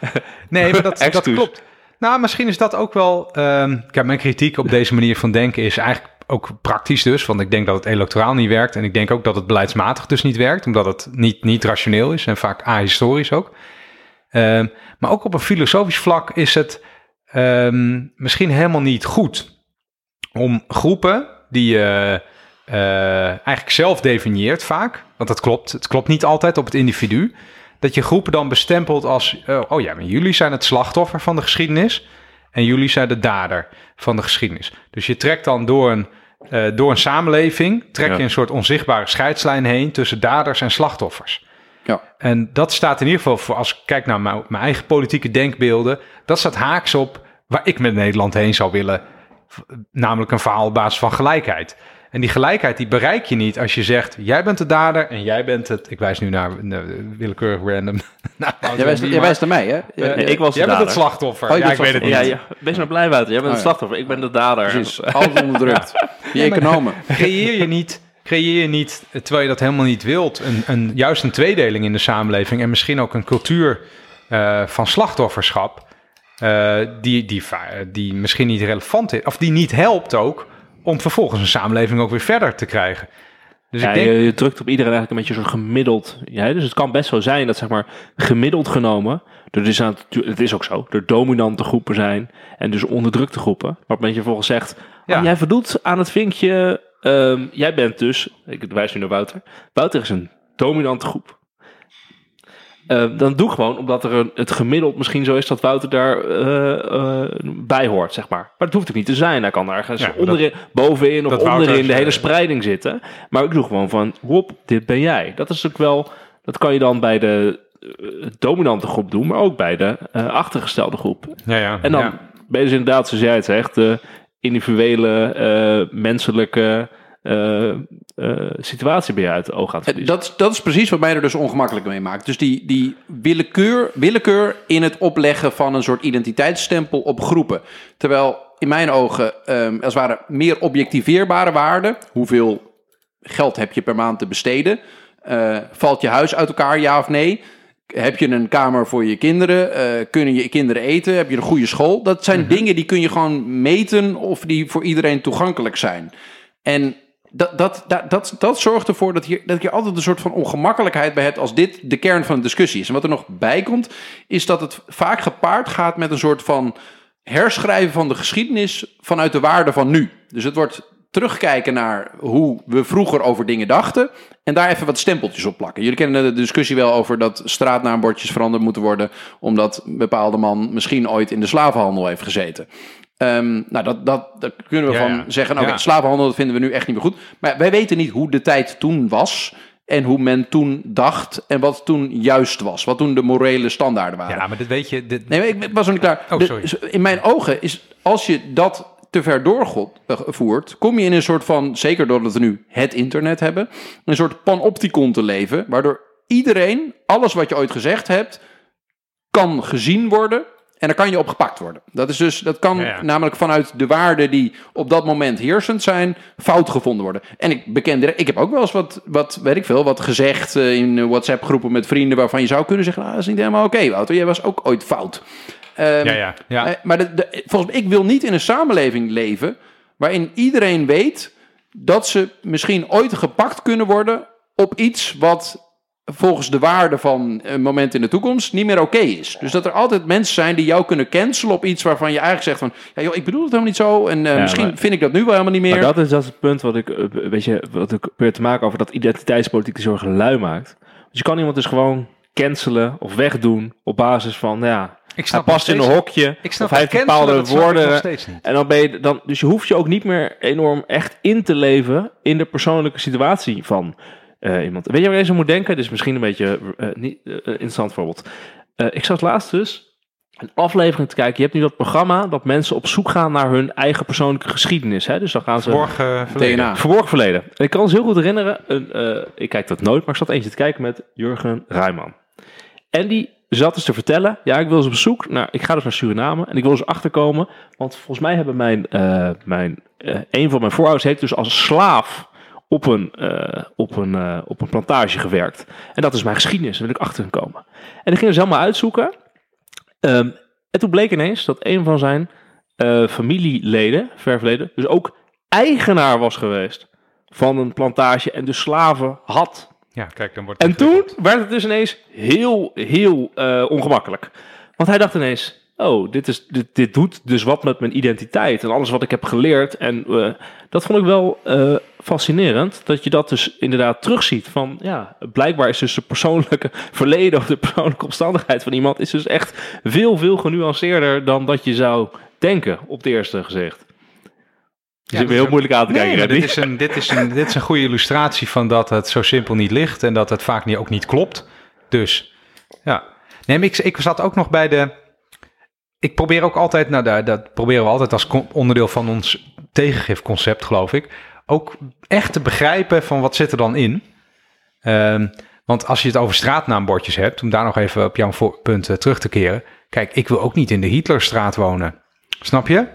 Nee, maar dat, dat klopt. Nou, misschien is dat ook wel... ehm kijk, mijn kritiek op deze manier van denken is eigenlijk ook praktisch dus. Want ik denk dat het electoraal niet werkt. En ik denk ook dat het beleidsmatig dus niet werkt. Omdat het niet, niet rationeel is en vaak ahistorisch ook. Ehm, maar ook op een filosofisch vlak is het ehm, misschien helemaal niet goed om groepen die je eh, eigenlijk zelf definieert vaak, want dat klopt, het klopt niet altijd op het individu, dat je groepen dan bestempelt als, eh, oh ja, maar jullie zijn het slachtoffer van de geschiedenis en jullie zijn de dader van de geschiedenis. Dus je trekt dan door een, eh, door een samenleving, trek Ja. je een soort onzichtbare scheidslijn heen tussen daders en slachtoffers. Ja. En dat staat in ieder geval voor, als ik kijk naar mijn, mijn eigen politieke denkbeelden, dat staat haaks op waar ik met Nederland heen zou willen. Namelijk een verhaal op basis van gelijkheid. En die gelijkheid die bereik je niet als je zegt, jij bent de dader en jij bent het, ik wijs nu naar willekeurig random. Jij wijst, jij naar mij, hè? eh, Nee, ik was de Jij bent het slachtoffer. Oh, ja, ik weet het niet. Ja, ja, wees maar blij, Wouter. Jij bent Oh, het ja. slachtoffer. Ik ben de dader. Precies, alles onderdrukt. Die economen. creëer je niet, creëer je niet, eh, terwijl je dat helemaal niet wilt, een, een, juist een tweedeling in de samenleving en misschien ook een cultuur eh, van slachtofferschap, eh, die, die, die misschien niet relevant is, of die niet helpt ook om vervolgens een samenleving ook weer verder te krijgen. Dus Ja, ik denk, je, je drukt op iedereen eigenlijk een beetje zo'n gemiddeld. Ja, dus het kan best zo zijn dat zeg maar gemiddeld genomen. Er is aan, het is ook zo. Er dominante groepen zijn en dus onderdrukte groepen. Het moment dat je vervolgens zegt, Ja. oh, jij voldoet aan het vinkje. ehm, jij bent dus, ik wijs nu naar Wouter. Wouter is een dominante groep. Ehm, dan doe gewoon omdat er een, het gemiddeld misschien zo is dat Wouter daar eh, eh, bij hoort, zeg maar. Maar dat hoeft ook niet te zijn. Hij kan ergens Ja, onderin, bovenin of Wouters, onderin de hele eh, spreiding zitten. Maar ik doe gewoon van, hop, dit ben jij. Dat is ook wel, dat kan je dan bij de eh, dominante groep doen, maar ook bij de eh, achtergestelde groep. ja, ja, En dan ben je dus inderdaad, zoals jij het zegt, de individuele, eh, menselijke eh, eh, situatie ben je uit het oog aan het verliezen. Dat, dat is precies wat mij er dus ongemakkelijk mee maakt. Dus die, die willekeur, willekeur in het opleggen van een soort identiteitsstempel op groepen. Terwijl in mijn ogen, ehm, als het ware, meer objectiveerbare waarden. Hoeveel geld heb je per maand te besteden? Eh, valt je huis uit elkaar, ja of nee? Heb je een kamer voor je kinderen? Kunnen je kinderen eten? Heb je een goede school? Dat zijn dingen die kun je gewoon meten of die voor iedereen toegankelijk zijn. En dat, dat, dat, dat, zorgt ervoor dat je, dat je altijd een soort van ongemakkelijkheid bij hebt als dit de kern van de discussie is. En wat er nog bij komt, is dat het vaak gepaard gaat met een soort van herschrijven van de geschiedenis vanuit de waarde van nu. Dus het wordt terugkijken naar hoe we vroeger over dingen dachten en daar even wat stempeltjes op plakken. Jullie kennen de discussie wel over dat straatnaambordjes veranderd moeten worden omdat een bepaalde man misschien ooit in de slavenhandel heeft gezeten. Ehm, nou, dat, dat, daar kunnen we Ja, van ja. zeggen, oké, Ja. slavenhandel dat vinden we nu echt niet meer goed. Maar wij weten niet hoe de tijd toen was en hoe men toen dacht en wat toen juist was. Wat toen de morele standaarden waren. ja, maar dit weet je, dit, Nee, ik was nog niet klaar. Oh, De- in mijn ogen is, als je dat te ver doorgevoerd, kom je in een soort van, zeker doordat we nu het internet hebben, een soort panopticon te leven, waardoor iedereen, alles wat je ooit gezegd hebt, kan gezien worden en dan kan je op gepakt worden. Dat, is dus, dat kan Ja, ja. namelijk vanuit de waarden die op dat moment heersend zijn, fout gevonden worden. En ik beken direct, ik heb ook wel eens wat, wat weet ik veel, wat gezegd eh, in WhatsApp-groepen met vrienden waarvan je zou kunnen zeggen, nou, dat is niet helemaal oké, Wouter, jij was ook ooit fout. Ehm, Ja, ja, ja. eh, maar de, de, volgens mij, ik wil niet in een samenleving leven waarin iedereen weet dat ze misschien ooit gepakt kunnen worden op iets wat volgens de waarde van een moment in de toekomst niet meer oké is. Dus dat er altijd mensen zijn die jou kunnen cancelen op iets waarvan je eigenlijk zegt van, ja joh, ik bedoel het helemaal niet zo en eh, Ja, misschien maar- vind ik dat nu wel helemaal niet meer. Maar dat is, dat is het punt wat ik, eh, weet je, wat ik probeer te maken over dat identiteitspolitiek die zorgen lui maakt. Dus je kan iemand dus gewoon cancelen of wegdoen op basis van, nou ja, Ik hij past in een hokje Ik snap of hij heeft bepaalde dat snap ik woorden. nog steeds niet. En dan ben je dan, dus je hoeft je ook niet meer enorm echt in te leven in de persoonlijke situatie van eh, iemand. Weet je waar je zo moet denken? Dit is misschien een beetje eh, niet eh, interessant voorbeeld. Eh, ik zat laatst dus een aflevering te kijken. Je hebt nu dat programma dat mensen op zoek gaan naar hun eigen persoonlijke geschiedenis. Hè? Dus dan gaan ze Morgen verleden. DNA. verborgen verleden. En ik kan ons heel goed herinneren. Een, eh, ik kijk dat nooit, maar ik zat eentje te kijken met Jurgen Rijman. En die zat dus te vertellen, ja, ik wil eens op zoek naar, ik ga dus naar Suriname en ik wil eens achterkomen, want volgens mij hebben mijn, eh, mijn een van mijn voorouders heeft dus als slaaf op een, eh, op, een, eh, op een plantage gewerkt. En dat is mijn geschiedenis, daar wil ik achter gaan komen. En ik ging dus helemaal uitzoeken. Ehm, en toen bleek ineens dat een van zijn eh, familieleden, ver verleden, dus ook eigenaar was geweest van een plantage en dus slaven had. Ja, kijk, dan wordt En toen werd het dus ineens heel, heel ongemakkelijk. Want hij dacht ineens, oh, dit, is, dit, dit doet dus wat met mijn identiteit en alles wat ik heb geleerd. En eh, dat vond ik wel eh, fascinerend, dat je dat dus inderdaad terugziet. Van ja, blijkbaar is dus de persoonlijke verleden of de persoonlijke omstandigheid van iemand is dus echt veel, veel genuanceerder dan dat je zou denken op het eerste gezicht. Ja, dat heel is moeilijk aan te kijken. dit, is een, dit, is een, dit is een goede illustratie van dat het zo simpel niet ligt en dat het vaak niet, ook niet klopt. Dus, ja. Nee, ik, ik zat ook nog bij de... Ik probeer ook altijd, nou daar- dat proberen we altijd als onderdeel van ons tegengifconcept, geloof ik, ook echt te begrijpen van wat zit er dan in. Ehm, want als je het over straatnaambordjes hebt, om daar nog even op jouw punt terug te keren. Kijk, ik wil ook niet in de Hitlerstraat wonen. Snap je?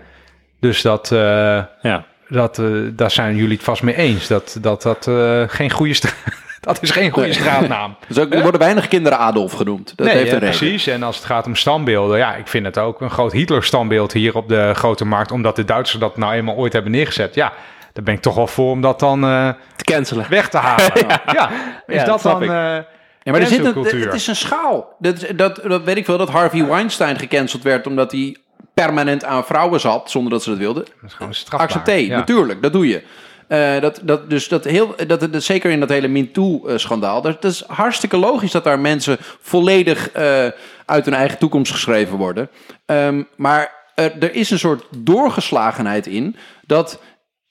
Dus dat... eh, Ja. dat, eh, daar zijn jullie het vast mee eens. Dat dat, dat eh, geen goede straat. dat is geen goede straatnaam. Dus ook, er worden weinig kinderen Adolf genoemd. Dat nee, heeft ja, een reden. precies. En als het gaat om standbeelden, ja, ik vind het ook een groot Hitler-standbeeld hier op de grote markt, omdat de Duitsers dat nou eenmaal ooit hebben neergezet. Ja, daar ben ik toch wel voor om dat dan eh, Te cancelen. weg te halen. ja. is Ja, dat dan? eh, Ja, maar er zit een, het is een schaal. Dat, dat, dat weet ik wel, dat Harvey Weinstein gecanceld werd omdat hij permanent aan vrouwen zat zonder dat ze dat wilden. dat is gewoon strafbaar. Accepteer, Ja. natuurlijk, dat doe je. Eh, dat, dat, dus dat heel, dat, dat, zeker in dat hele MeToo-schandaal. Dat, is hartstikke logisch dat daar mensen volledig eh, uit hun eigen toekomst geschreven worden. Ehm, maar er, er is een soort doorgeslagenheid in dat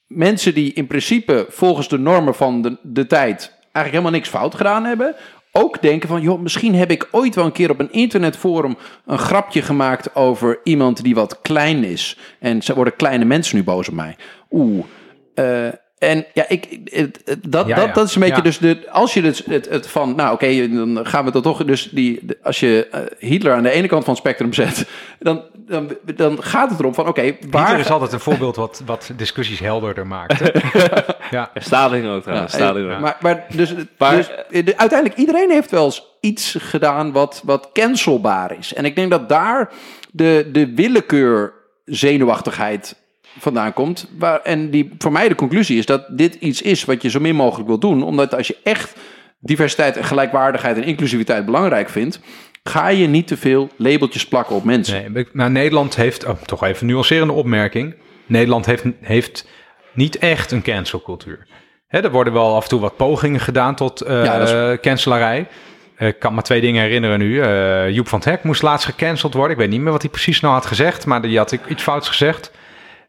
mensen die in principe volgens de normen van de, de tijd eigenlijk helemaal niks fout gedaan hebben, ook denken van, joh, misschien heb ik ooit wel een keer op een internetforum een grapje gemaakt over iemand die wat klein is. En ze worden kleine mensen nu boos op mij. Oeh. eh, en ja, ik, dat, Ja, dat, ja. dat is een beetje Ja. dus de, als je het, het, het van, nou oké, dan gaan we dat toch, dus die, de- als je eh, Hitler aan de ene kant van het spectrum zet, dan, dan, dan gaat het erom van, oké, waar... Hitler is altijd een voorbeeld wat, wat discussies helderder maakt. ja. Stalin ook trouwens. Ja, Stalin ook. maar, maar dus, Maar- dus eh, de- uiteindelijk iedereen heeft wel eens iets gedaan wat, wat cancelbaar is. En ik denk dat daar de, de willekeur zenuwachtigheid vandaan komt. Waar, en die voor mij de conclusie is dat dit iets is wat je zo min mogelijk wil doen. Omdat als je echt diversiteit en gelijkwaardigheid en inclusiviteit belangrijk vindt, ga je niet te veel labeltjes plakken op mensen. Nee, maar- maar Nederland heeft, oh, toch even een nuancerende opmerking. Nederland heeft, heeft niet echt een cancelcultuur. Hè, er worden wel af en toe wat pogingen gedaan tot Ja, is- cancelarij. Eh, Ik kan me twee dingen herinneren nu. Eh, Joep van het Hek moest laatst gecanceld worden. Ik weet niet meer wat hij precies nou had gezegd, maar die had iets fouts gezegd.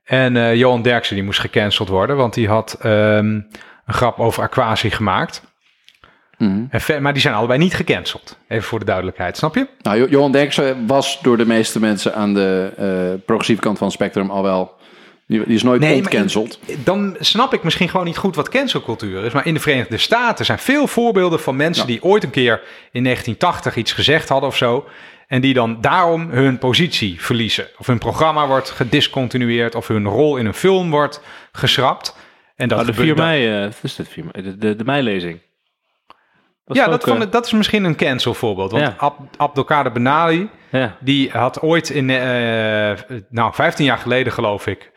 En eh, Johan Derksen die moest gecanceld worden, want die had ehm, een grap over aquatie gemaakt. Mhm. En maar die zijn allebei niet gecanceld. Even voor de duidelijkheid, snap je? Nou, Jo- Johan Derksen was door de meeste mensen aan de eh, progressieve kant van het spectrum al wel Die, die is nooit Nee, ontcanceld. Dan snap ik misschien gewoon niet goed wat cancelcultuur is. Maar in de Verenigde Staten zijn veel voorbeelden van mensen Ja. die ooit een keer in 1980 iets gezegd hadden of zo. En die dan daarom hun positie verliezen. Of hun programma wordt gediscontinueerd. Of hun rol in een film wordt geschrapt. En dat Oh, de gebeurt 4 dan- mei, eh, wat is dit 4 mei? De, de, de meilezing. Ja, ook, dat, van, eh, dat is misschien een cancel voorbeeld. Want Ja. Ab, Abdelkader Benali, ja. die had ooit in, eh, nou 15 jaar geleden geloof ik,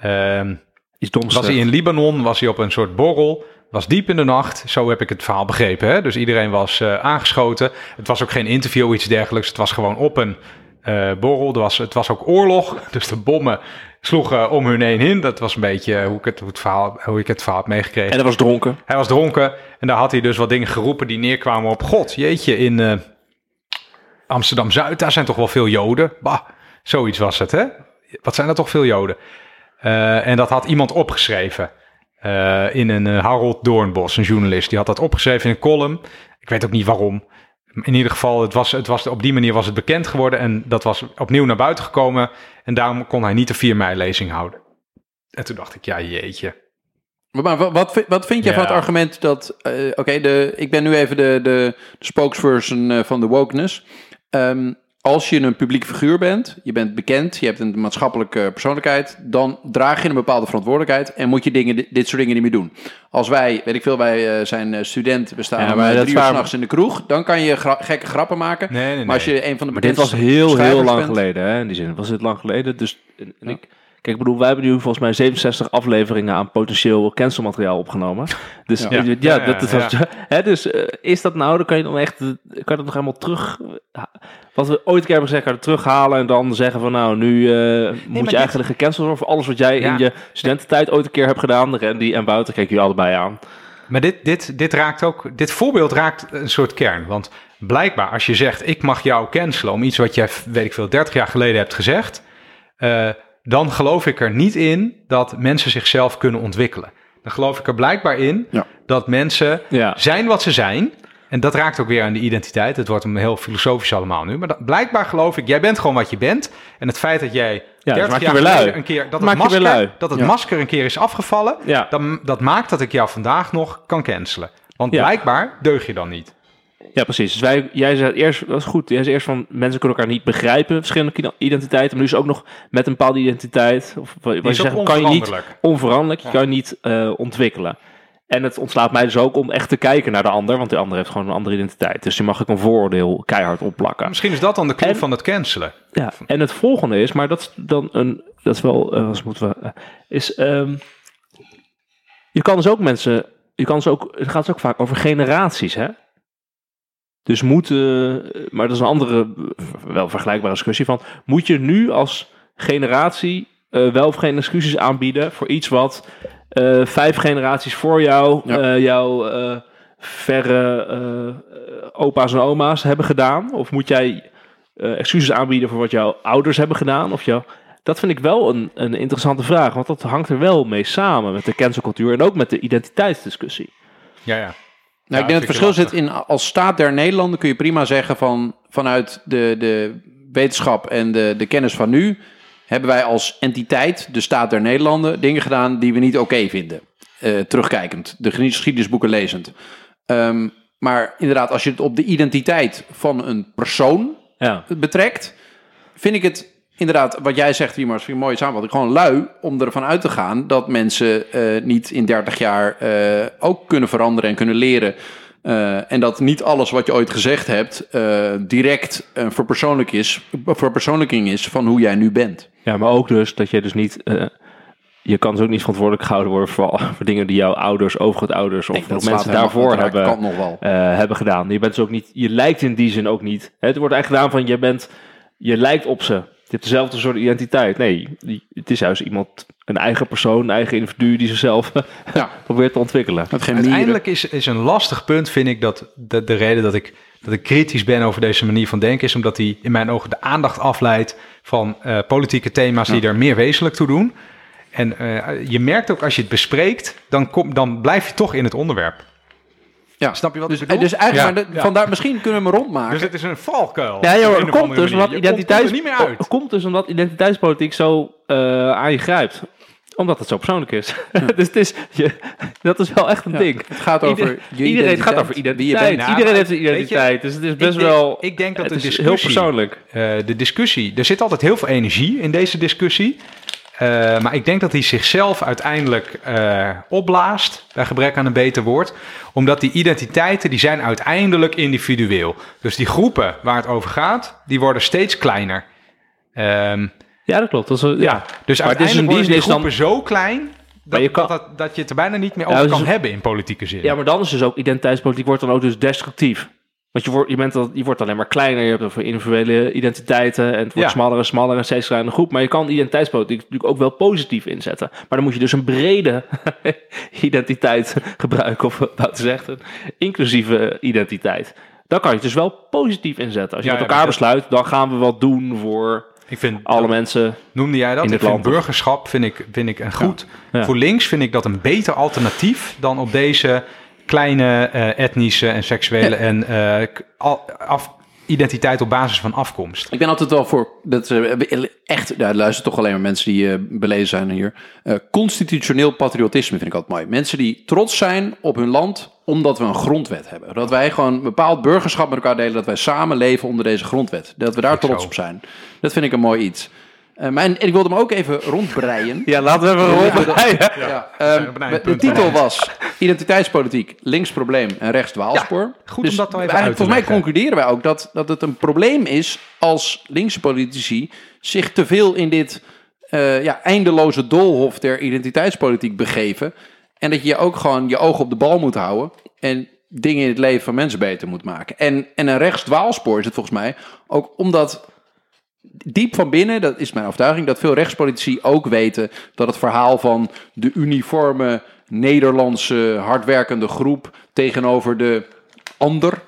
ehm, Iets doms. was hij in Libanon, was hij op een soort borrel, was diep in de nacht. Zo heb ik het verhaal begrepen. Hè? Dus iedereen was eh, aangeschoten. Het was ook geen interview of iets dergelijks. Het was gewoon op een eh, borrel. Er was, het was ook oorlog, dus de bommen sloegen om hun heen in. Dat was een beetje hoe ik het, hoe het verhaal, hoe ik het verhaal heb meegekregen. En dat was dronken. Hij was dronken en daar had hij dus wat dingen geroepen die neerkwamen op... God, jeetje, in eh, Amsterdam-Zuid, daar zijn toch wel veel Joden? Bah, zoiets was het, hè? Wat zijn er toch veel Joden? En dat had iemand opgeschreven eh, in een eh, Harold Doornbos, een journalist. Die had dat opgeschreven in een column. Ik weet ook niet waarom. In ieder geval, het was, het was, op die manier was het bekend geworden... en dat was opnieuw naar buiten gekomen... en daarom kon hij niet de 4 mei-lezing houden. En toen dacht ik, ja, jeetje... Maar wat, wat, vind- wat vind jij Ja. van het argument dat... eh, Oké, de ik ben nu even de, de, de spokesperson van de wokeness. Ehm, als je een publiek figuur bent, je bent bekend, je hebt een maatschappelijke persoonlijkheid, dan draag je een bepaalde verantwoordelijkheid en moet je dingen, dit soort dingen niet meer doen. Als wij, weet ik veel, wij eh, zijn eh, student, we staan Ja, maar eh, drie uur s'nachts in de kroeg, dan kan je gra- gekke grappen maken. Nee, nee, nee. Maar als je een van de Maar dit was heel, heel lang bent- geleden. Hè? In die zin was het lang geleden. Dus en, en ik, ik bedoel, wij hebben nu volgens mij 67 afleveringen aan potentieel cancelmateriaal opgenomen. Dus Ja. ja, ja, Ja, dat is ja. hè, Dus eh, is dat nou? Dan kan je dan echt, eh, kan je dat nog helemaal terug. Wat we ooit een keer hebben gezegd, kan je het terughalen en dan zeggen van nou, nu eh, moet je eigenlijk gecanceld worden voor alles wat jij in je studententijd ooit een keer hebt gedaan. Randy en Wouter kijken jullie allebei aan. Maar dit, dit, dit raakt ook, dit voorbeeld raakt een soort kern. Want blijkbaar, als je zegt: Ik mag jou cancelen om iets wat jij, weet ik veel, 30 jaar geleden hebt gezegd. eh, dan geloof ik er niet in dat mensen zichzelf kunnen ontwikkelen. Dan geloof ik er blijkbaar in Ja. dat mensen Ja. zijn wat ze zijn. En dat raakt ook weer aan de identiteit. Het wordt een heel filosofisch allemaal nu. Maar dat, blijkbaar geloof ik, jij bent gewoon wat je bent. En het feit dat jij dat 30 maakt je jaar geleden een keer dat het, masker, dat het Ja. masker een keer is afgevallen, Ja. dan, dat maakt dat ik jou vandaag nog kan cancelen. Want Ja. blijkbaar deug je dan niet. Ja, precies. Dus wij, jij zei eerst, dat is goed. Jij zei eerst van mensen kunnen elkaar niet begrijpen, verschillende ide- identiteiten. Maar nu is ook nog met een bepaalde identiteit, of wat Die je zegt, kan je niet onveranderlijk. je kan je niet eh, ontwikkelen. En het ontslaat mij dus ook om echt te kijken naar de ander, want de ander heeft gewoon een andere identiteit. Dus je mag ook een vooroordeel keihard opplakken. Misschien is dat dan de clue van het cancelen. Ja, en het volgende is, maar dat is dan een, dat is wel, wat moeten we, eh, is, ehm, je kan dus ook mensen, je kan dus ook, het gaat dus ook vaak over generaties, hè? Dus moeten, maar dat is een andere, eh, wel vergelijkbare discussie van, moet je nu als generatie eh, wel of geen excuses aanbieden voor iets wat eh, vijf generaties voor jou, Ja. eh, jouw eh, verre eh, eh, opa's en oma's hebben gedaan? Of moet jij eh, excuses aanbieden voor wat jouw ouders hebben gedaan? Of jou, dat vind ik wel een, een interessante vraag, want dat hangt er wel mee samen met de cancelcultuur en ook met de identiteitsdiscussie. Ja, ja. Nou, ik denk dat het verschil zit in, als staat der Nederlanden kun je prima zeggen van, vanuit de, de wetenschap en de, de kennis van nu, hebben wij als entiteit, de staat der Nederlanden, dingen gedaan die we niet oké vinden. Eh, terugkijkend, de geschiedenisboeken lezend. Ehm, maar inderdaad, als je het op de identiteit van een persoon Ja, betrekt, vind ik het inderdaad, wat jij zegt, Wiemars, vind ik mooi samenvatting, gewoon lui om ervan uit te gaan dat mensen eh, niet in 30 jaar eh, ook kunnen veranderen en kunnen leren. Eh, en dat niet alles wat je ooit gezegd hebt direct een verpersoonlijk is, verpersoonlijking is van hoe jij nu bent. ja maar ook dus dat je dus niet... je kan dus ook niet verantwoordelijk gehouden worden voor, voor dingen die jouw ouders, overgrootouders of dat mensen daarvoor hebben, hebben gedaan. Je bent dus ook niet, je lijkt in die zin ook niet. Het wordt eigenlijk gedaan van je bent, je lijkt op ze. Je hebt dezelfde soort identiteit. Nee, die- het is juist iemand, een eigen persoon, een eigen individu die zichzelf Ja, probeert te ontwikkelen. Uiteindelijk is, is een lastig punt, vind ik, dat de, de reden dat ik, dat ik kritisch ben over deze manier van denken, is omdat die in mijn ogen de aandacht afleidt van eh, politieke thema's die er meer wezenlijk toe doen. En eh, je merkt ook als je het bespreekt, dan, kom, dan blijf je toch in het onderwerp. Ja. Snap je wat Dus, ik bedoel? dus eigenlijk, Ja. maar de- vandaar, misschien kunnen we hem rondmaken. Dus het is een valkuil. Ja, joh, of komt dus, omdat komt- er uit. Het dus omdat identiteitspolitiek zo eh aan je grijpt. Omdat het zo persoonlijk is. dus het is, je, dat is wel echt een Ja, ding. Het gaat over Ieder- je iedereen het gaat identiteit, over wie je identiteit. bent. Nou, iedereen maar heeft een je, identiteit. dus het is best ik denk- wel... ik denk dat het de is heel persoonlijk. Eh, de discussie, er zit altijd heel veel energie in deze discussie. Eh, maar ik denk dat hij zichzelf uiteindelijk eh, opblaast, bij gebrek aan een beter woord. Omdat die identiteiten, die zijn uiteindelijk individueel. Dus die groepen waar het over gaat, die worden steeds kleiner. Ehm, Ja, dat klopt. Dat is, wel- ja. dus Maar uiteindelijk worden die dan- groepen zo klein... Dat, je kan- dat, dat, dat je het er bijna niet meer Ja, over dus- kan hebben in politieke zin. ja, maar dan is dus ook identiteitspolitiek wordt dan ook dus destructief. Want je wordt, je, bent al, je wordt alleen maar kleiner. Je hebt over individuele identiteiten. En het wordt Ja. smaller en smaller en steeds kleiner groep. Maar je kan identiteitspolitiek natuurlijk ook wel positief inzetten. Maar dan moet je dus een brede identiteit gebruiken. Of wat te zeggen, een inclusieve identiteit. Dan kan je het dus wel positief inzetten. Als je Ja, met elkaar besluit, dan gaan we wat doen voor ik vind alle dat- mensen. Noemde jij dat? in Ik vind burgerschap vind ik, vind ik een goed. Voor links vind ik dat een beter alternatief dan op deze kleine eh, etnische en seksuele en eh, af, identiteit op basis van afkomst. Ik ben altijd wel voor, dat eh, echt, ja, er luisteren toch alleen maar mensen die eh, belezen zijn hier. Constitutioneel patriotisme vind ik altijd mooi. Mensen die trots zijn op hun land omdat we een grondwet hebben. Dat wij gewoon een bepaald burgerschap met elkaar delen, dat wij samen leven onder deze grondwet. Dat we daar trots op zijn. Dat vind ik een mooi iets. Eh, maar en ik wilde hem ook even rondbreien. Ja, laten we even Ja, rond. dat- Ja. Ehm, de titel was Identiteitspolitiek, links probleem en rechts dwaalspoor. goed om dat dan even eigenlijk, uit te Volgens mij concluderen wij ook dat, dat het een probleem is als linkse politici zich te veel in dit eh, ja, eindeloze doolhof der identiteitspolitiek begeven. En dat je ook gewoon je ogen op de bal moet houden en dingen in het leven van mensen beter moet maken. En, en een rechts dwaalspoor is het volgens mij ook omdat diep van binnen, dat is mijn overtuiging, dat veel rechtspolitici ook weten dat het verhaal van de uniforme Nederlandse hardwerkende groep tegenover de ander,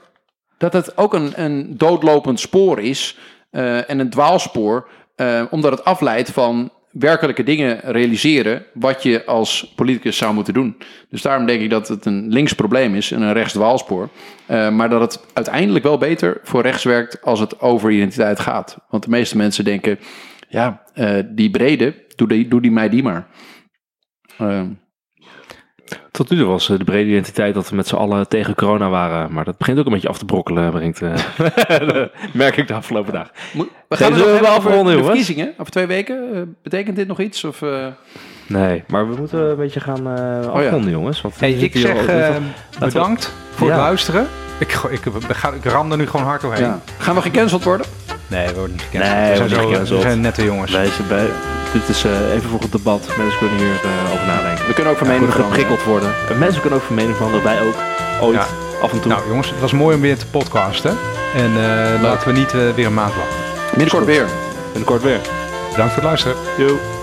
dat het ook een, een doodlopend spoor is eh, en een dwaalspoor, eh, omdat het afleidt van werkelijke dingen realiseren wat je als politicus zou moeten doen. Dus daarom denk ik dat het een links probleem is en een rechts dwaalspoor. Eh, maar dat het uiteindelijk wel beter voor rechts werkt als het over identiteit gaat. Want de meeste mensen denken, ja, eh, die brede, doe die, doe die mij die maar. Eh, Tot nu toe was eh, de brede identiteit dat we met z'n allen tegen corona waren. Maar dat begint ook een beetje af te brokkelen, brengt, eh, merk ik de afgelopen dagen. moet- we gaan het we afronden, de verkiezingen. Over twee weken. Eh, betekent dit nog iets? Of, eh, Nee, maar we moeten een beetje gaan eh ja. afronden, jongens. Want Hey, ik zeg al- eh, bedankt voor Ja. het luisteren. Ik, ik, ik, ga, ik ram er nu gewoon hard doorheen. ja. Gaan we gecanceld worden? Nee, we worden niet gecanceld. Nee, we, we zijn worden niet zo, we gecanceld. zijn nette jongens. Wij zijn bij, dit is eh, even voor het debat. Mensen kunnen hier eh, over nadenken. We kunnen ook van We mening geprikkeld worden. En mensen kunnen ook van mening veranderen. Wij ook. Ooit. Ja. Af en toe. Nou jongens, het was mooi om weer te podcasten. En eh, laten we niet eh, weer een maand wachten. Binnenkort weer. Binnenkort weer. Bedankt voor het luisteren. Yo.